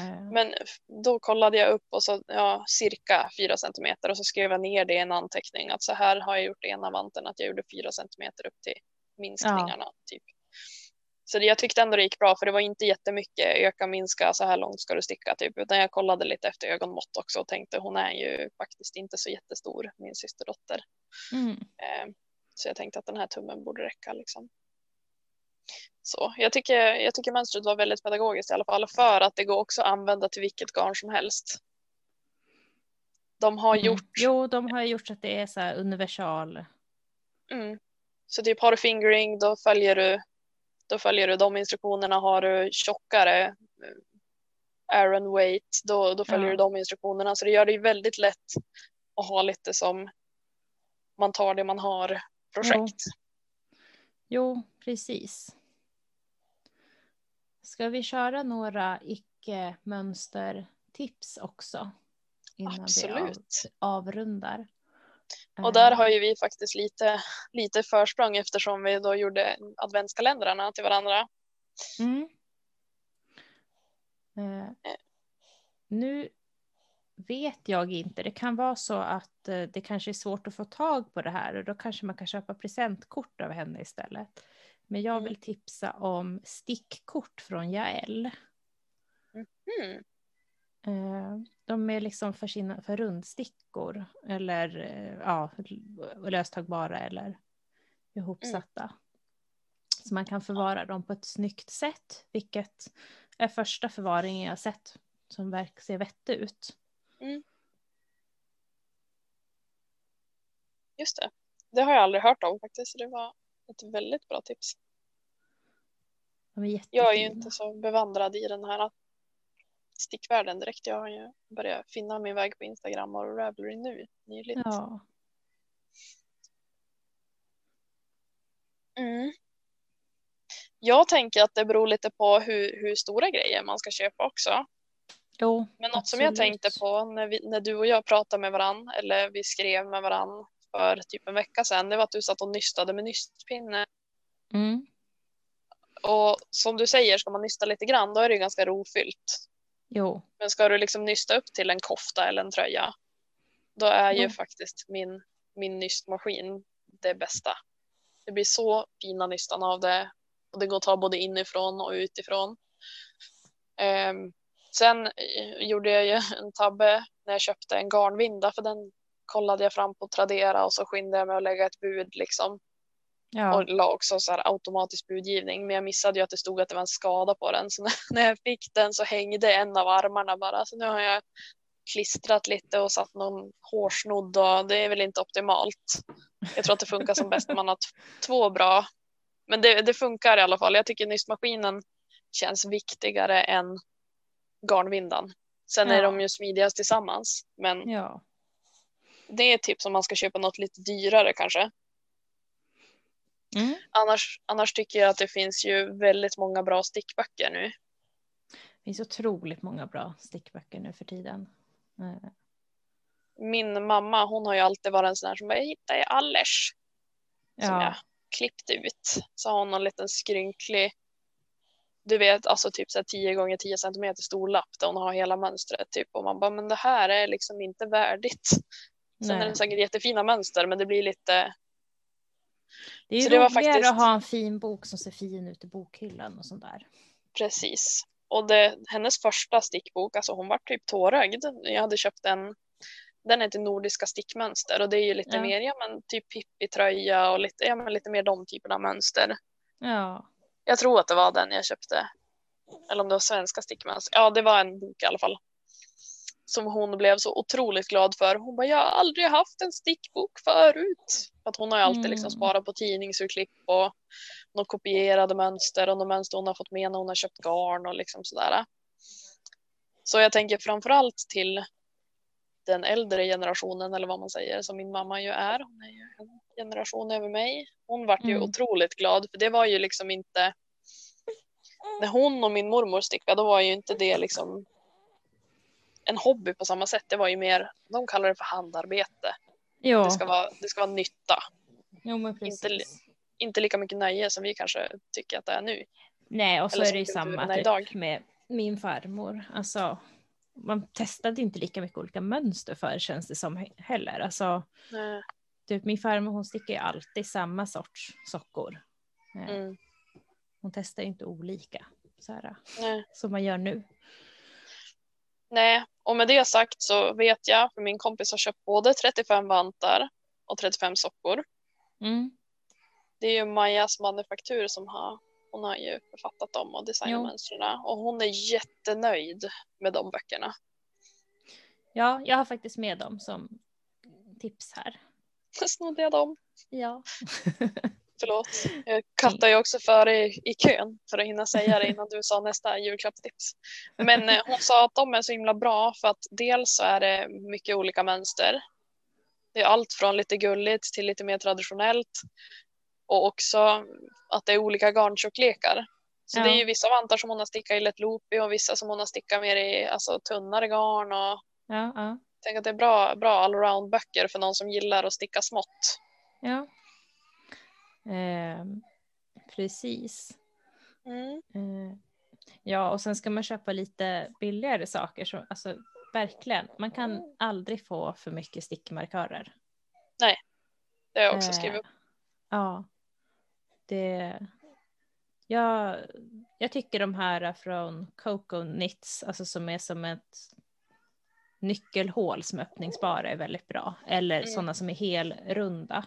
Eh, Men då kollade jag upp och så ja, cirka 4 centimeter och så skrev jag ner det i en anteckning att så här har jag gjort ena vanten att jag gjorde 4 centimeter upp till minskningarna. Typ. Så jag tyckte ändå det gick bra för det var inte jättemycket öka minska så här långt ska du sticka typ utan jag kollade lite efter ögonmått också och tänkte hon är ju faktiskt inte så jättestor min systerdotter. mm. Eh, så jag tänkte att den här tummen borde räcka liksom. Så jag tycker, jag tycker mönstret var väldigt pedagogiskt i alla fall för att det går också att använda till vilket garn som helst. De har Mm. gjort, Jo, de har gjort så att det är så här universal. mm, så typ har du fingering då följer du, då följer du de instruktionerna. Har du tjockare eh, Aaron weight då, då följer Ja. du de instruktionerna. Så det gör det ju väldigt lätt att ha lite som man tar det man har projekt. Jo, precis. Ska vi köra några icke-mönstertips också? Innan vi av, Absolut. avrundar. Och där Eh, har ju vi faktiskt lite, lite försprång eftersom vi då gjorde adventskalendrarna till varandra. Mm. Eh, nu vet jag inte. Det kan vara så att eh, det kanske är svårt att få tag på det här och då kanske man kan köpa presentkort av henne istället. Men jag Mm. vill tipsa om stickkort från Jael. Mm. De är liksom för, sina, för rundstickor eller eh, ja, löstagbara eller ihopsatta. Så man kan förvara dem på ett snyggt sätt, vilket är första förvaringen jag sett som verkar se vettig ut. Just det. Det har jag aldrig hört om faktiskt. Så det var ett väldigt bra tips. Är Jag är ju inte så bevandrad i den här stickvärlden direkt. Jag har ju börjat finna min väg på Instagram och Ravelry nu nyligen. Ja. Mm. Jag tänker att det beror lite på hur, hur stora grejer man ska köpa också. Jo, Men något som jag absolut. tänkte på när, vi, när du och jag pratade med varann eller vi skrev med varann för typ en vecka sedan, det var att du satt och nystade med nystpinne. Mm. Och som du säger, ska man nysta lite grann då är det ju ganska rofyllt. Jo, Men ska du liksom nysta upp till en kofta eller en tröja, då är ju Ja. faktiskt min, min nystmaskin det bästa. Det blir så fina nystan av det och det går att ta både inifrån och utifrån. Ehm, sen eh, gjorde jag ju en tabbe när jag köpte en garnvinda för den kollade jag fram på Tradera och så skyndade jag mig att lägga ett bud liksom ja. och la också så här automatisk budgivning. Men jag missade ju att det stod att det var en skada på den. Så när- jag fick den så hängde en av armarna bara. Så nu har jag klistrat lite och satt någon hårsnodd och det är väl inte optimalt. Jag tror att det funkar som bäst när man har två bra. Men det, det funkar i alla fall. Jag tycker nystmaskinen känns viktigare än garnvindan. Sen är Ja. de ju smidigast tillsammans. Men ja. Det är ett tips om man ska köpa något lite dyrare kanske. Mm. Annars, annars tycker jag att det finns ju väldigt många bra stickböcker nu. Det finns otroligt många bra stickböcker nu för tiden. Eh, Min mamma hon har ju alltid varit en sån här som bara, jag hittade i Allers som jag Ja, klippte ut. Så har hon någon liten skrynklig, du vet alltså typ så här 10 gånger 10 centimeter stor lapp där hon har hela mönstret typ och man bara men det här är liksom inte värdigt. Sen är nej. det säkert jättefina mönster men det blir lite, Det är ju så roligare faktiskt- att ha en fin bok som ser fin ut i bokhyllan och sånt där. precis. Och det, hennes första stickbok, alltså hon var typ tårögd. Jag hade köpt en, den heter Nordiska stickmönster och det är ju lite Ja. mer, ja men typ Pippi-tröja och lite, ja, men lite mer de typerna av mönster. Ja, Jag tror att det var den jag köpte. Eller om det var svenska stickmönster. Ja, det var en bok i alla fall. Som hon blev så otroligt glad för. Hon bara, jag har aldrig haft en stickbok förut. För att hon har ju alltid liksom Mm. sparat på tidningsurklipp och några kopierade mönster och några mönster hon har fått med när hon har köpt garn och liksom sådär. Så jag tänker framförallt till den äldre generationen eller vad man säger som min mamma ju är. Hon är ju en generation över mig. Hon vart ju Mm. otroligt glad för det var ju liksom inte när hon och min mormor stickade då var ju inte det liksom en hobby på samma sätt. Det var ju mer, de kallar det för handarbete. jo, Det ska vara, det ska vara nytta. jo inte- Inte lika mycket nöje som vi kanske tycker att det är nu. Nej, och så är det ju samma typ, idag. med min farmor. Alltså, man testade inte lika mycket olika mönster för känns det som he- heller. Alltså, Nej. typ, min farmor hon stickar ju alltid samma sorts sockor. Eh, Mm. Hon testar ju inte olika så här, som man gör nu. Nej, och med det sagt så vet jag, för min kompis har köpt både 35 vantar och 35 sockor. Mm. Det är ju Majas manufaktur som har, hon har ju författat dem och designat mönstren. Och hon är jättenöjd med de böckerna. Ja, jag har faktiskt med dem som tips här. Snodde jag dem? Ja. Förlåt. Jag kattar ju också före i, i kön för att hinna säga det innan du sa nästa julklappstips. Men eh, hon sa att de är så himla bra för att dels så är det mycket olika mönster. Det är allt från lite gulligt till lite mer traditionellt. Och också att det är olika garntjocklekar. Så Ja. det är ju vissa vantar som hon har stickat i lätt loopy och vissa som hon har stickat mer i alltså, tunnare garn. Och Ja, ja, tänker att det är bra, bra allround böcker för någon som gillar att sticka smått. ja. Ehm, precis. Mm. Eh, ja, och sen ska man köpa lite billigare saker. Så, alltså, verkligen, man kan aldrig få för mycket stickmarkörer. Det har jag också Eh, skrivit upp. Ja. Det... Jag, jag tycker de här från Coco Knits, alltså som är som ett nyckelhål som är öppningsbara är väldigt bra. Eller Mm. sådana som är helrunda.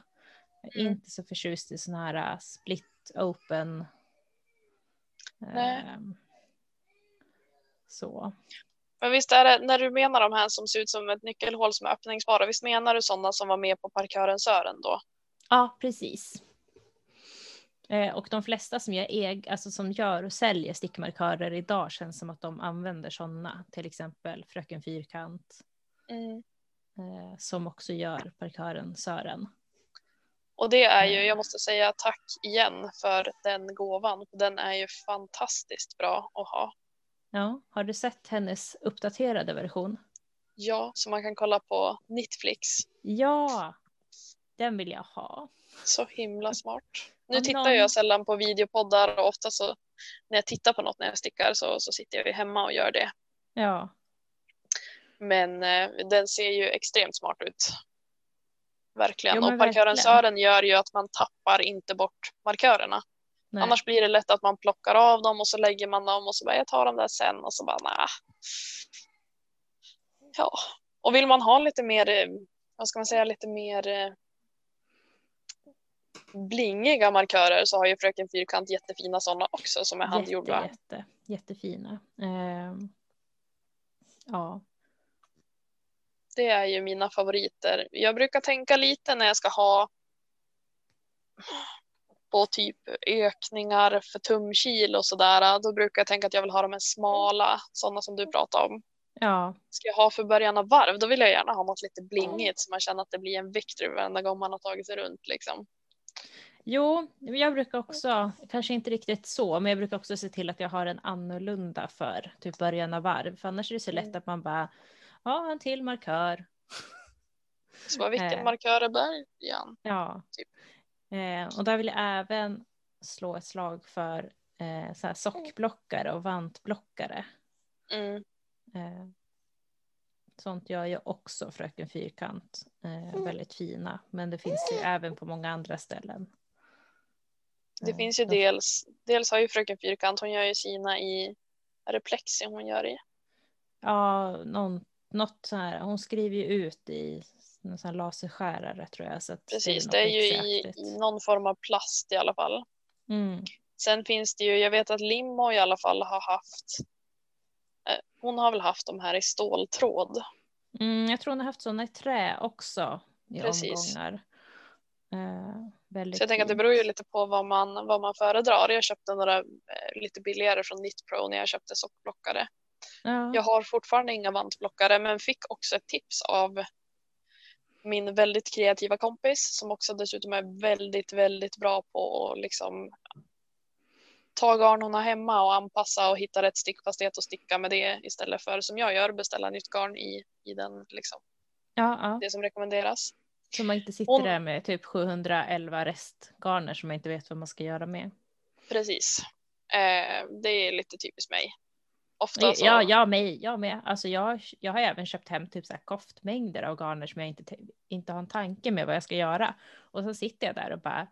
Mm. Inte så förtjust i sådana här uh, split open. Ehm, så. Men visst är det, när du menar de här som ser ut som ett nyckelhål som är öppningsbara, visst menar du sådana som var med på parkören Sören då? Ja, precis. Eh, och de flesta som gör, eg, alltså som gör och säljer stickmarkörer idag känns som att de använder sådana, till exempel Fröken Fyrkant, Mm. eh, som också gör markören Sören. Och det är ju, jag måste säga tack igen för den gåvan. Den är ju fantastiskt bra att ha. Ja, har du sett hennes uppdaterade version? Ja, så man kan kolla på Netflix. Ja, den vill jag ha. Så himla smart. Nu Om tittar någon- jag sällan på videopoddar och ofta så när jag tittar på något när jag stickar så, så sitter jag ju hemma och gör det. Ja, Men eh, den ser ju extremt smart ut. Verkligen. Jo, och markören verkligen. Sören gör ju att man tappar inte bort markörerna. nej. Annars blir det lätt att man plockar av dem och så lägger man dem och så bara jag tar dem där sen och så bara nej. Ja, och vill man ha lite mer, eh, vad ska man säga, lite mer eh, blingiga markörer så har ju Fröken Fyrkant jättefina sådana också som är handgjorda. Jätte, jätte, jättefina. Ehm, ja, Det är ju mina favoriter. Jag brukar tänka lite när jag ska ha på typ ökningar för tumkil och sådär. Då brukar jag tänka att jag vill ha de här smala, sådana som du pratade om. ja, Ska jag ha för början av varv, då vill jag gärna ha något lite blingigt så man känner att det blir en victory varenda gång man har tagit sig runt liksom. Jo, jag brukar också, kanske inte riktigt så, men jag brukar också se till att jag har en annorlunda för typ början av varv. För annars är det så lätt Mm. att man bara, ja, en till markör. Så bara, vilken Eh. markör är början? Ja. Typ. Eh, och där vill jag även slå ett slag för eh, så här sockblockare och vantblockare. Mm. Eh, sånt gör ju också Fröken Fyrkant. Eh, väldigt fina, men det finns ju även på många andra ställen. Det Eh, finns ju de- dels, dels har ju Fröken Fyrkant, hon gör ju sina i, är det plexi hon gör i? Ja, någon, något så här, hon skriver ju ut i en sån laserskärare tror jag. Så Precis, något det är ju i, i någon form av plast i alla fall. Mm. Sen finns det ju, jag vet att Limmo i alla fall har haft, eh, hon har väl haft de här i ståltråd. Mm, jag tror hon har haft sådana i trä också i Precis. omgångar. Eh, väldigt Så jag tänker att det beror ju lite på vad man, vad man föredrar. Jag köpte några eh, lite billigare från Knitpro när jag köpte sockblockare. Ja. Jag har fortfarande inga vantblockare men fick också ett tips av min väldigt kreativa kompis som också dessutom är väldigt, väldigt bra på att liksom ta garn hon har hemma och anpassa och hitta rätt stickfasthet och sticka med det istället för som jag gör, beställa nytt garn i, i den, liksom, Ja, ja. det som rekommenderas. Så man inte sitter Hon- där med typ 711 restgarner som man inte vet vad man ska göra med. Precis. Eh, det är lite typiskt mig. Ofta så, Ja, jag med. Jag, med. Alltså jag, jag har även köpt hem typ så här koftmängder av garner som jag inte, te- inte har en tanke med vad jag ska göra. Och så sitter jag där och bara,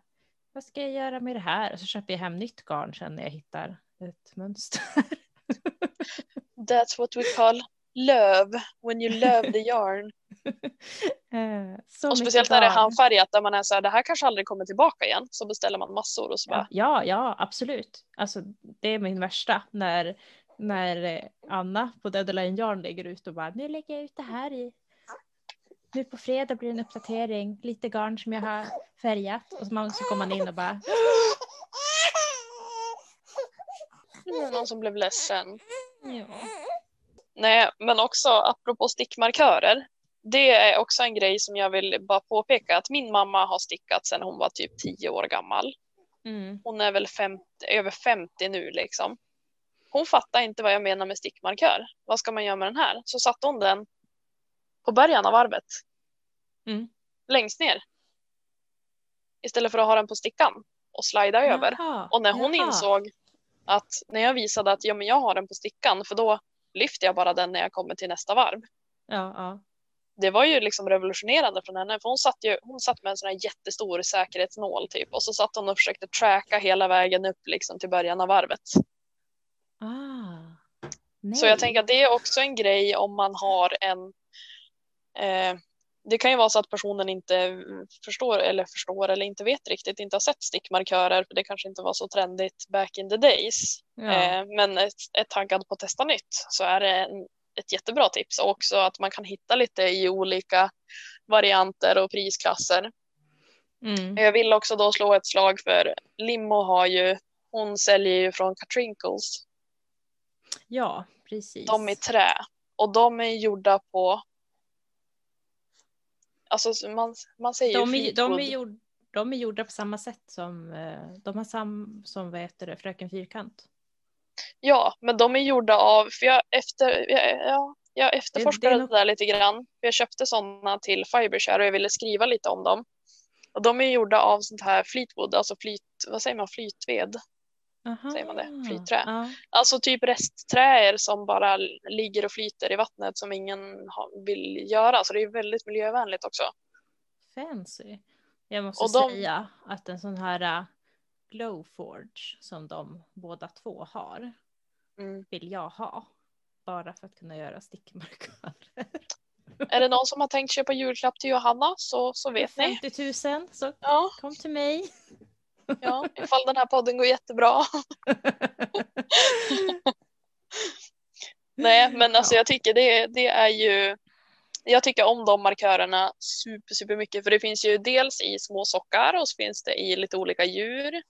vad ska jag göra med det här? Och så köper jag hem nytt garn sen när jag hittar ett mönster. That's what we call love, when you love the yarn. Eh, så och speciellt när det är handfärgat där man är så här, det här kanske aldrig kommer tillbaka igen. Så beställer man massor och så bara, Ja, ja, absolut. Alltså, det är min värsta när, när eh, Anna på Deadline Yarn lägger ut och bara nu lägger jag ut det här i. Nu på fredag blir det en uppdatering, lite garn som jag har färgat och så, man, så kommer man in och bara det någon som blev ledsen. ja. Nej, men också apropå stickmarkörer. Det är också en grej som jag vill bara påpeka att min mamma har stickat sedan hon var typ 10 år gammal. Mm. Hon är väl 50, över 50 nu liksom. Hon fattar inte vad jag menar med stickmarkör. Vad ska man göra med den här? Så satte hon den på början av varvet. Mm. Längst ner. Istället för att ha den på stickan och slida över. Jaha, Och när hon jaha. insåg att när jag visade att ja, men jag har den på stickan för då lyfter jag bara den när jag kommer till nästa varv. Ja, ja. Det var ju liksom revolutionerande från henne för hon satt, ju, hon satt med en sån här jättestor säkerhetsnål typ och så satt hon och försökte tracka hela vägen upp liksom till början av varvet. Ah. Nej. Så jag tänker att det är också en grej om man har en eh, det kan ju vara så att personen inte förstår eller förstår eller inte vet riktigt, inte har sett stickmarkörer för det kanske inte var så trendigt back in the days. ja. Eh, men är, taggad på att testa nytt så är det en, ett jättebra tips och också att man kan hitta lite i olika varianter och prisklasser. Mm. Jag vill också då slå ett slag för Limo har ju, hon säljer ju från Catrinkles. Ja, precis. De i trä. Och de är gjorda på, alltså man, man säger de, är, de, är gjord, de är gjorda på samma sätt som, eh, de har sam, som vad heter det, Fröken Fyrkant. Ja, men de är gjorda av, för jag, efter, jag, ja, jag efterforskade det det, nog- där lite grann. För jag köpte sådana till Fibershare och jag ville skriva lite om dem. Och de är gjorda av sånt här fleetwood, alltså flyt, vad säger man, flytved. Aha. Säger man det? Flytträ? Ja. Alltså typ restträer som bara ligger och flyter i vattnet som ingen vill göra. Så det är väldigt miljövänligt också. Fancy. Jag måste de- säga att en sån här uh, Glowforge som de båda två har Mm. vill jag ha. Bara för att kunna göra stickmarkörer. Är det någon som har tänkt köpa julklapp till Johanna så, så vet ni. 50 000 så Ja, kom till mig. Ja, ifall den här podden går jättebra. Nej, men alltså Ja. jag tycker det, det är ju. Jag tycker om de markörerna super, super mycket för det finns ju dels i små sockar och så finns det i lite olika djur.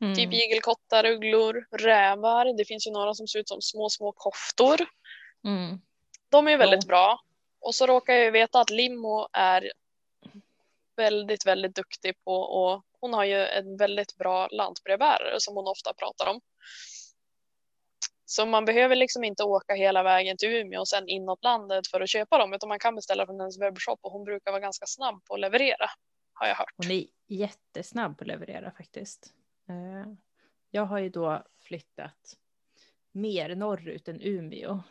Mm. Typ igelkottar, ugglor, rävar. Det finns ju några som ser ut som små, små koftor. Mm. De är väldigt Ja. bra. Och så råkar jag ju veta att Limo är väldigt, väldigt duktig på och hon har ju en väldigt bra lantbrevbärare som hon ofta pratar om. Så man behöver liksom inte åka hela vägen till Umeå och sen inåt landet för att köpa dem utan man kan beställa från hennes webbshop och hon brukar vara ganska snabb på att leverera. Har jag hört. Hon är jättesnabb på att leverera faktiskt. Eh, Jag har ju då flyttat mer norrut än Umeå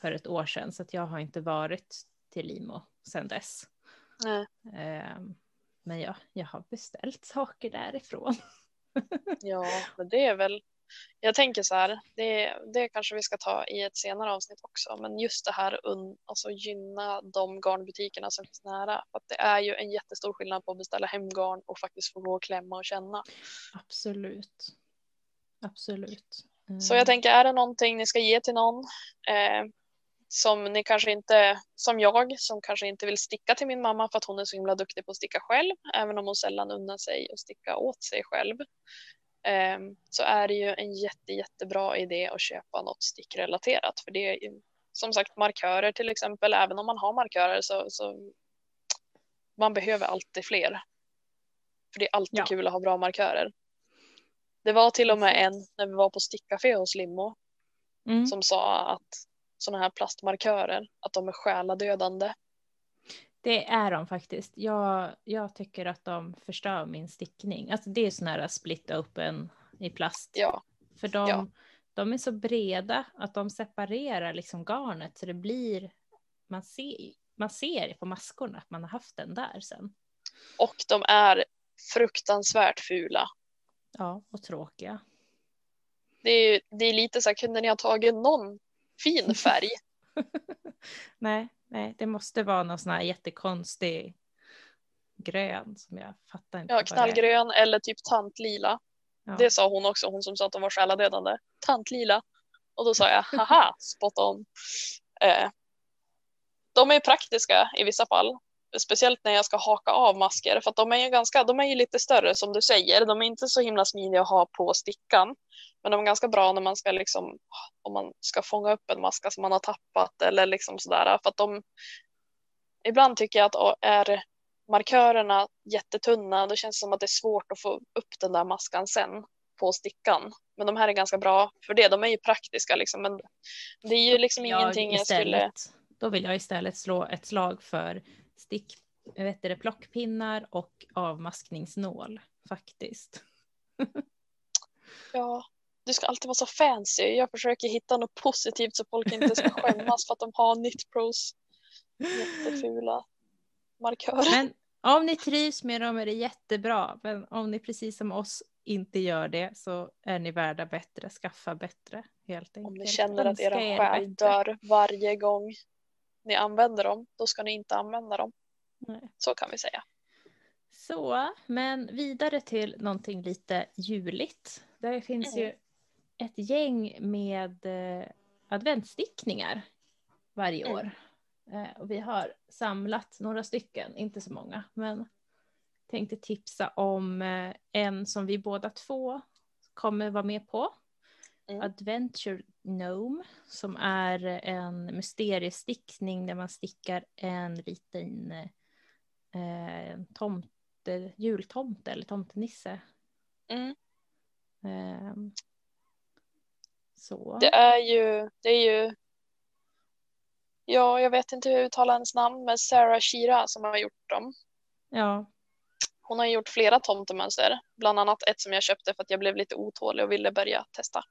för ett år sedan så att jag har inte varit till Limo sedan dess. Nej. Men jag, jag har beställt saker därifrån. Ja, men det är väl. Jag tänker så här, det, det kanske vi ska ta i ett senare avsnitt också, men just det här un, alltså gynna de garnbutikerna som finns nära. För det är ju en jättestor skillnad på att beställa hem garn och faktiskt få gå och klämma och känna. Absolut. Absolut. Så jag tänker, är det någonting ni ska ge till någon eh, som ni kanske inte, som jag, som kanske inte vill sticka till min mamma för att hon är så himla duktig på att sticka själv, även om hon sällan unnar sig att sticka åt sig själv, eh, så är det ju en jätte, jättebra idé att köpa något stickrelaterat. För det är ju, som sagt markörer till exempel, även om man har markörer så, så man behöver alltid fler. För det är alltid Ja. kul att ha bra markörer. Det var till och med en när vi var på stickcafé hos Limo Mm. som sa att sådana här plastmarkörer, att de är själadödande. Det är de faktiskt. Jag, jag tycker att de förstör min stickning. Alltså det är sån här split open i plast. Ja, För de, Ja. de är så breda att de separerar liksom garnet så det blir, man ser, man ser på maskorna att man har haft den där sen. och de är fruktansvärt fula. Ja, och tråkiga. Det är, det är lite så här, kunde ni ha tagit någon fin färg? nej, nej, det måste vara någon sån här jättekonstig grön som jag fattar inte. Ja, knallgrön eller typ tantlila. Ja. Det sa hon också, hon som sa att de var själadödande. Tantlila. Och då sa jag, haha, spot on. Eh, de är praktiska i vissa fall. Speciellt när jag ska haka av masker för att de är ju ganska, de är ju lite större som du säger. De är inte så himla smidiga att ha på stickan. Men de är ganska bra när man ska liksom, om man ska fånga upp en maska som man har tappat eller liksom sådär. För att de, ibland tycker jag att är markörerna jättetunna, då känns det som att det är svårt att få upp den där maskan sen på stickan. Men de här är ganska bra för det, de är ju praktiska liksom. Men det är ju liksom jag ingenting jag skulle... istället, Då vill jag istället slå ett slag för stick, vet du, plockpinnar och avmaskningsnål faktiskt. Ja, du ska alltid vara så fancy. Jag försöker hitta något positivt så folk inte ska skämmas för att de har Knitpros jättefula markörer. Men om ni trivs med dem är det jättebra. Men om ni precis som oss inte gör det så är ni värda bättre. Skaffa bättre helt enkelt. Om ni känner att era er själ dör varje gång ni använder dem, då ska ni inte använda dem. Nej. Så kan vi säga. Så, men vidare till någonting lite juligt. Där finns Mm. ju ett gäng med eh, adventsstickningar varje Mm. år. Eh, och vi har samlat några stycken, inte så många, men tänkte tipsa om eh, en som vi båda två kommer vara med på. Mm. Adventure Gnome som är en mysteriestickning där man stickar en liten eh, tomte, jultomte eller tomtenisse. Mm. Eh, så. Det är ju, det är ju Ja, jag vet inte hur jag uttalar hennes namn, men Sarah Shira som har gjort dem. Ja, Hon har gjort flera tomtemönster, bland annat ett som jag köpte för att jag blev lite otålig och ville börja testa.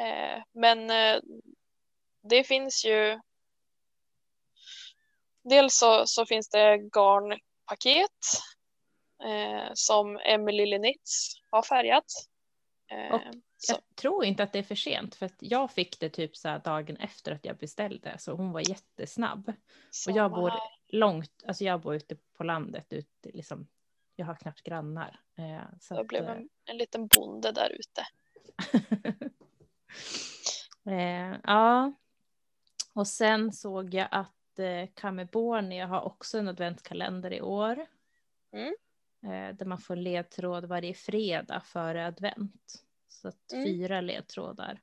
Eh, men eh, det finns ju. Dels så, så finns det garnpaket eh, som Emily Linitz har färgat. Och så, jag tror inte att det är för sent för att jag fick det typ så dagen efter att jag beställde så hon var jättesnabb. Och jag bor långt, alltså jag bor ute på landet, ute, liksom, jag har knappt grannar. Eh, så Jag blev eh, en, en liten bonde där ute. eh, ja, och sen såg jag att eh, Kamebornia har också en adventskalender i år. Mm. Eh, där man får ledtråd varje fredag före advent. Så att Mm. fyra ledtrådar.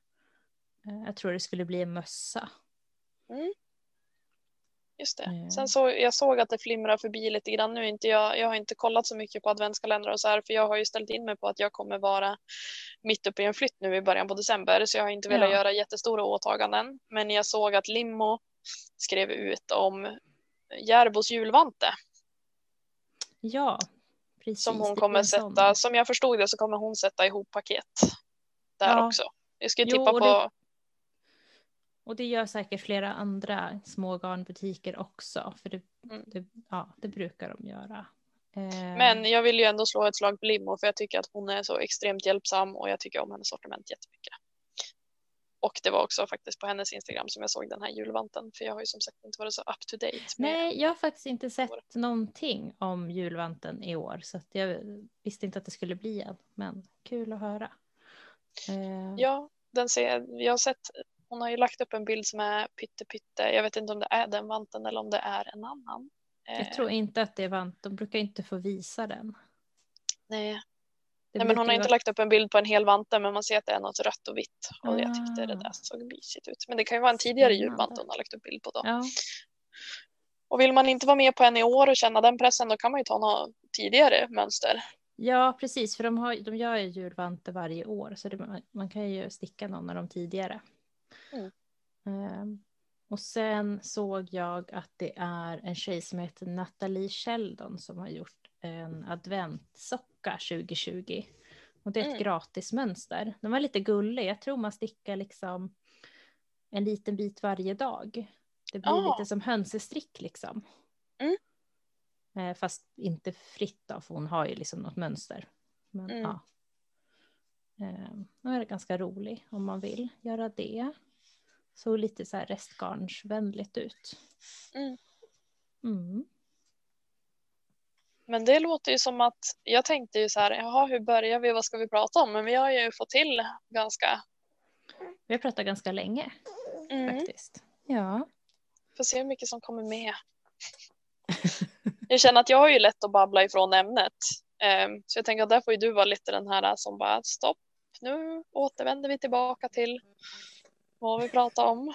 Eh, jag tror det skulle bli en mössa. Just det. Mm. Sen så, jag såg att det flimrar förbi lite grann nu. Inte jag, jag har inte kollat så mycket på adventskalendrar och så här, för jag har ju ställt in mig på att jag kommer vara mitt uppe i en flytt nu i början på december, så jag har inte velat Ja. göra jättestora åtaganden. Men jag såg att Limmo skrev ut om Järbos julvante Ja, precis. som hon kommer sätta. Som jag förstod det så kommer hon sätta ihop paket där Ja. också. Jag skulle Jo, tippa på. Och det gör säkert flera andra små garnbutiker också. För det, Mm. det, ja, det brukar de göra. Eh, Men jag vill ju ändå slå ett slag på Limmo för jag tycker att hon är så extremt hjälpsam och jag tycker om hennes sortiment jättemycket. Och det var också faktiskt på hennes Instagram som jag såg den här julvanten för jag har ju som sagt inte varit så up to date. Nej, jag har faktiskt inte sett någonting om julvanten i år. Så jag visste inte att det skulle bli en. Men kul att höra. Eh, Ja, den ser, jag har sett, hon har ju lagt upp en bild som är pytte pytte. Jag vet inte om det är den vanten eller om det är en annan. Eh, Jag tror inte att det är vant. De brukar inte få visa den. nej, Det nej, men hon har inte vara- lagt upp en bild på en hel vante men man ser att det är något rött och vitt. Och jag tyckte det Ah. där såg mysigt ut. Men det kan ju vara en tidigare julvante hon har lagt upp bild på då. Ja, Och vill man inte vara med på en i år och känna den pressen då kan man ju ta något tidigare mönster. ja, precis. För de, har, de gör ju julvanter varje år. Så det, man- man kan ju sticka någon av dem tidigare. Mm. Ehm, och sen såg jag att det är en tjej som heter Nathalie Sheldon som har gjort en adventsocka 2020. Och det är ett Mm. gratismönster. Den var lite gullig. Jag tror man stickar liksom en liten bit varje dag. Det blir Ah. lite som hönsestrick liksom. Mm. Eh, fast inte fritt då, för hon har ju liksom något mönster. Men Mm. ja. Eh, då är det ganska rolig om man vill göra det. Såg lite så här restgarnsvänligt ut. Mm. Mm. Men det låter ju som att jag tänkte ju så här, jaha hur börjar vi, vad ska vi prata om? Men vi har ju fått till ganska, Vi har pratat ganska länge mm, faktiskt. Ja. får se hur mycket som kommer med. Jag känner att jag har ju lätt att babbla ifrån ämnet. Ehm, Så jag tänker att där får ju du vara lite den här som bara stopp, nu återvänder vi tillbaka till vad vi pratar om.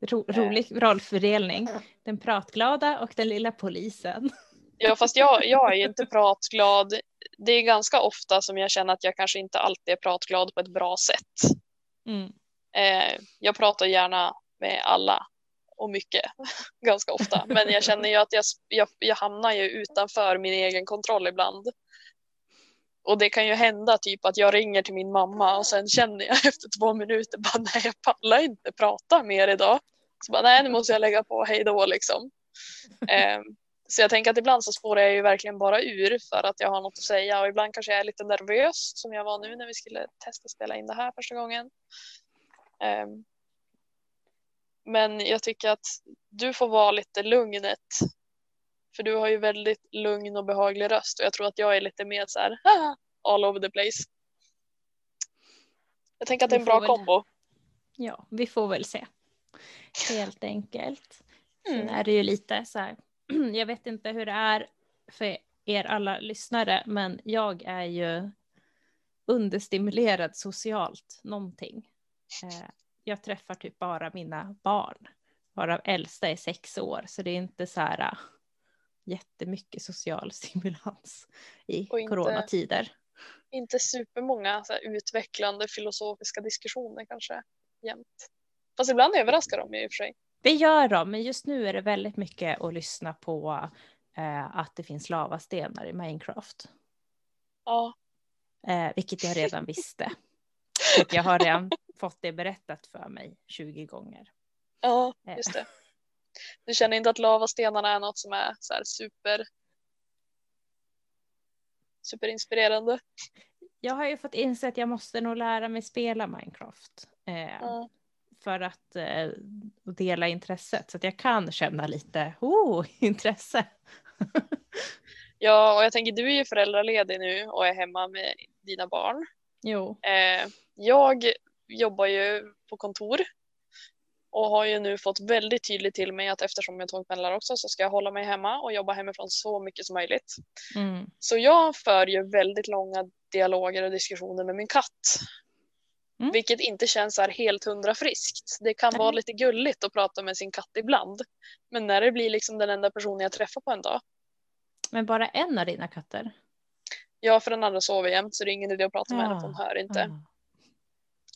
Ro, rolig rollfördelning. Den pratglada och den lilla polisen. Ja, fast jag, jag är inte pratglad. Det är ganska ofta som jag känner att jag kanske inte alltid är pratglad på ett bra sätt. Mm. Eh, jag pratar gärna med alla och mycket, ganska ofta. Men jag känner ju att jag, jag, jag hamnar ju utanför min egen kontroll ibland. Och det kan ju hända typ att jag ringer till min mamma och sen känner jag efter två minuter bara nej jag pallar inte prata mer idag. Så bara nej nu måste jag lägga på hej då liksom. Eh, så jag tänker att ibland så spårar jag ju verkligen bara ur för att jag har något att säga och ibland kanske jag är lite nervös som jag var nu när vi skulle testa spela in det här första gången. Ehm, Men jag tycker att du får vara lite lugnet. För du har ju väldigt lugn och behaglig röst och jag tror att jag är lite mer så här all over the place. Jag tänker att det är en bra väl- kombo. Ja, vi får väl se. Helt enkelt. Sen Mm. är det ju lite så här, jag vet inte hur det är för er alla lyssnare, men jag är ju understimulerad socialt någonting. Eh, jag träffar typ bara mina barn, varav äldsta är sex år, så det är inte så här jättemycket social stimulans i inte, coronatider. Inte supermånga så här, utvecklande filosofiska diskussioner kanske jämt. Fast ibland överraskar de ju i och för sig. Det gör de, men just nu är det väldigt mycket att lyssna på eh, att det finns lavastenar i Minecraft. Ja. Eh, vilket jag redan visste. Jag har redan fått det berättat för mig 20 gånger. Ja, Eh. just det. Du känner inte att lavastenarna är något som är så super superinspirerande? Jag har ju fått inse att jag måste nog lära mig spela Minecraft. Eh, Ja. för att eh, dela intresset. Så att jag kan känna lite oh, intresse. ja, och jag tänker du är ju föräldraledig nu och är hemma med dina barn. Jo. Eh, jag jobbar ju på kontor och har ju nu fått väldigt tydligt till mig att eftersom jag tågpendlar också så ska jag hålla mig hemma och jobba hemifrån så mycket som möjligt. Mm. Så jag för ju väldigt långa dialoger och diskussioner med min katt. Mm. Vilket inte känns här helt hundra friskt. Det kan vara Nej. lite gulligt att prata med sin katt ibland. Men när det blir liksom den enda personen jag träffar på en dag. Men bara en av dina katter? Ja, för den andra sover jämt så det är ingen idé att prata med henne för hon hör inte Ah.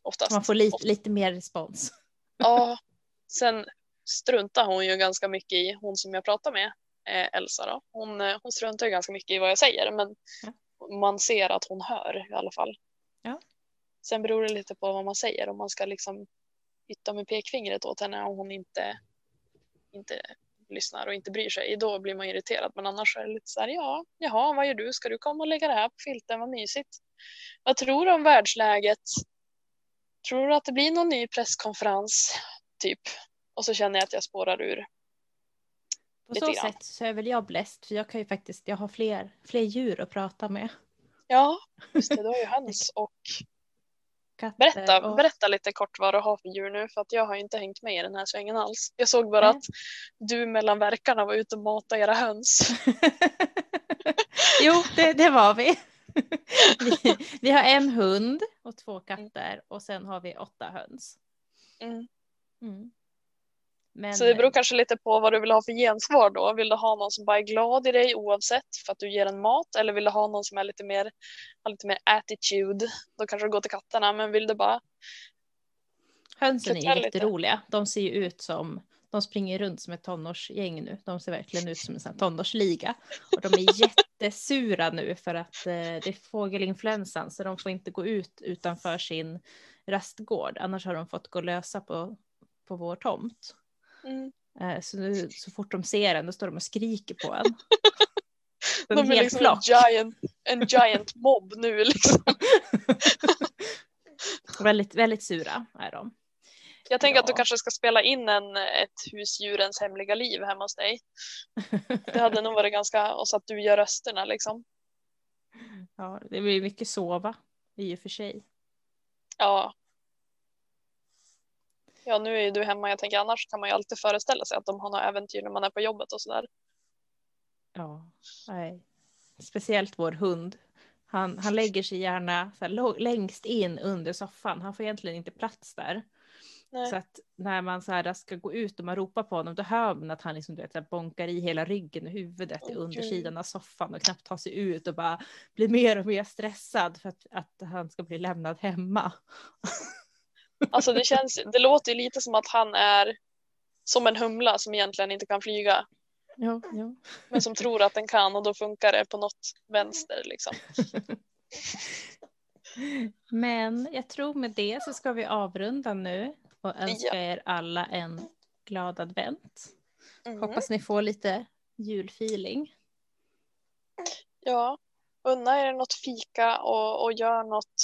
oftast. Man får lite, lite mer respons. Ja, sen struntar hon ju ganska mycket i, hon som jag pratar med, eh, Elsa då. Hon, eh, hon struntar ju ganska mycket i vad jag säger men man ser att hon hör i alla fall. Ja. Sen beror det lite på vad man säger, om man ska liksom hytta med pekfingret åt henne och hon inte, inte lyssnar och inte bryr sig, då blir man irriterad. Men annars är det lite så här, ja, jaha, vad gör du? Ska du komma och lägga det här på filten? Vad mysigt. Vad tror du om världsläget? Tror du att det blir någon ny presskonferens? Typ. Och så känner jag att jag spårar ur. På så grann. sätt så är väl jag bläst, för jag kan ju faktiskt, jag har fler, fler djur att prata med. Ja, just det, du har ju höns och berätta, och... berätta lite kort vad du har för djur nu för att jag har inte hängt med i den här svängen alls. Jag såg bara Nej. att du mellan verkarna var ute och matade era höns. jo, det, det var vi. vi. Vi har en hund och två katter och sen har vi åtta höns. Mm. Mm. Men, Så det beror kanske lite på vad du vill ha för gensvar då. Vill du ha någon som bara är glad i dig oavsett för att du ger en mat eller vill du ha någon som är lite mer, har lite mer attitude? Då kanske du går till katterna men vill du bara Hönsen är lite. jätteroliga. De ser ju ut som, de springer runt som ett tonårsgäng nu. De ser verkligen ut som en sån tonårsliga. Och de är jättesura nu för att eh, det är fågelinfluensan så de får inte gå ut utanför sin rastgård. Annars har de fått gå lösa på, på vår tomt. mm. Eh, så nu så fort de ser en då står de och skriker på en. De är hel liksom en giant, en giant mob nu liksom. väldigt, väldigt sura är de. Jag tänker att du Ja. kanske ska spela in en, ett husdjurens hemliga liv hemma hos dig. Det hade nog varit ganska, och så att du gör rösterna liksom. Ja, det blir mycket sova i och för sig. Ja. Ja, nu är ju du hemma. Jag tänker annars kan man ju alltid föreställa sig att de har några äventyr när man är på jobbet och sådär. Ja, nej. Speciellt vår hund. Han, han lägger sig gärna här, längst in under soffan. Han får egentligen inte plats där. Nej. Så att när man så här ska gå ut och man ropar på honom då hör man att han liksom, du vet, bonkar i hela ryggen och huvudet i Åh, undersidan av soffan och knappt tar sig ut och bara blir mer och mer stressad för att, att han ska bli lämnad hemma. Alltså det känns, det låter ju lite som att han är som en humla som egentligen inte kan flyga. Jo, jo. Men som tror att den kan och då funkar det på något vänster liksom. Men jag tror med det så ska vi avrunda nu och önska er alla en glad advent. Mm. Hoppas ni får lite julfeeling. Ja, unna er något fika och, och gör något,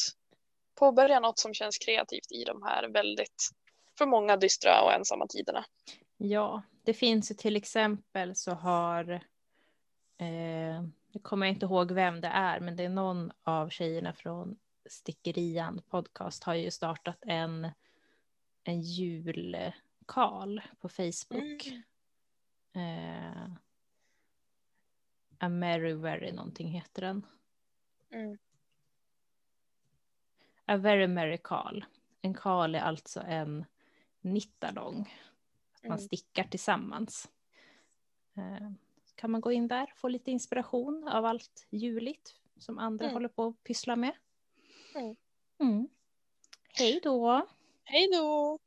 påbörja något som känns kreativt i de här väldigt, för många dystra och ensamma tiderna. Ja, det finns ju till exempel så har, eh, jag kommer inte ihåg vem det är, men det är någon av tjejerna från Stickerian podcast har ju startat en, en julkal på Facebook. Eh, A Merry Very någonting heter den. Mm. A Very Merry Karl. En karl är alltså en nittalång. Att man Mm. stickar tillsammans. Eh, kan man gå in där få lite inspiration av allt juligt som andra Mm. håller på att pyssla med. Mm. Mm. Hej då! Hej då!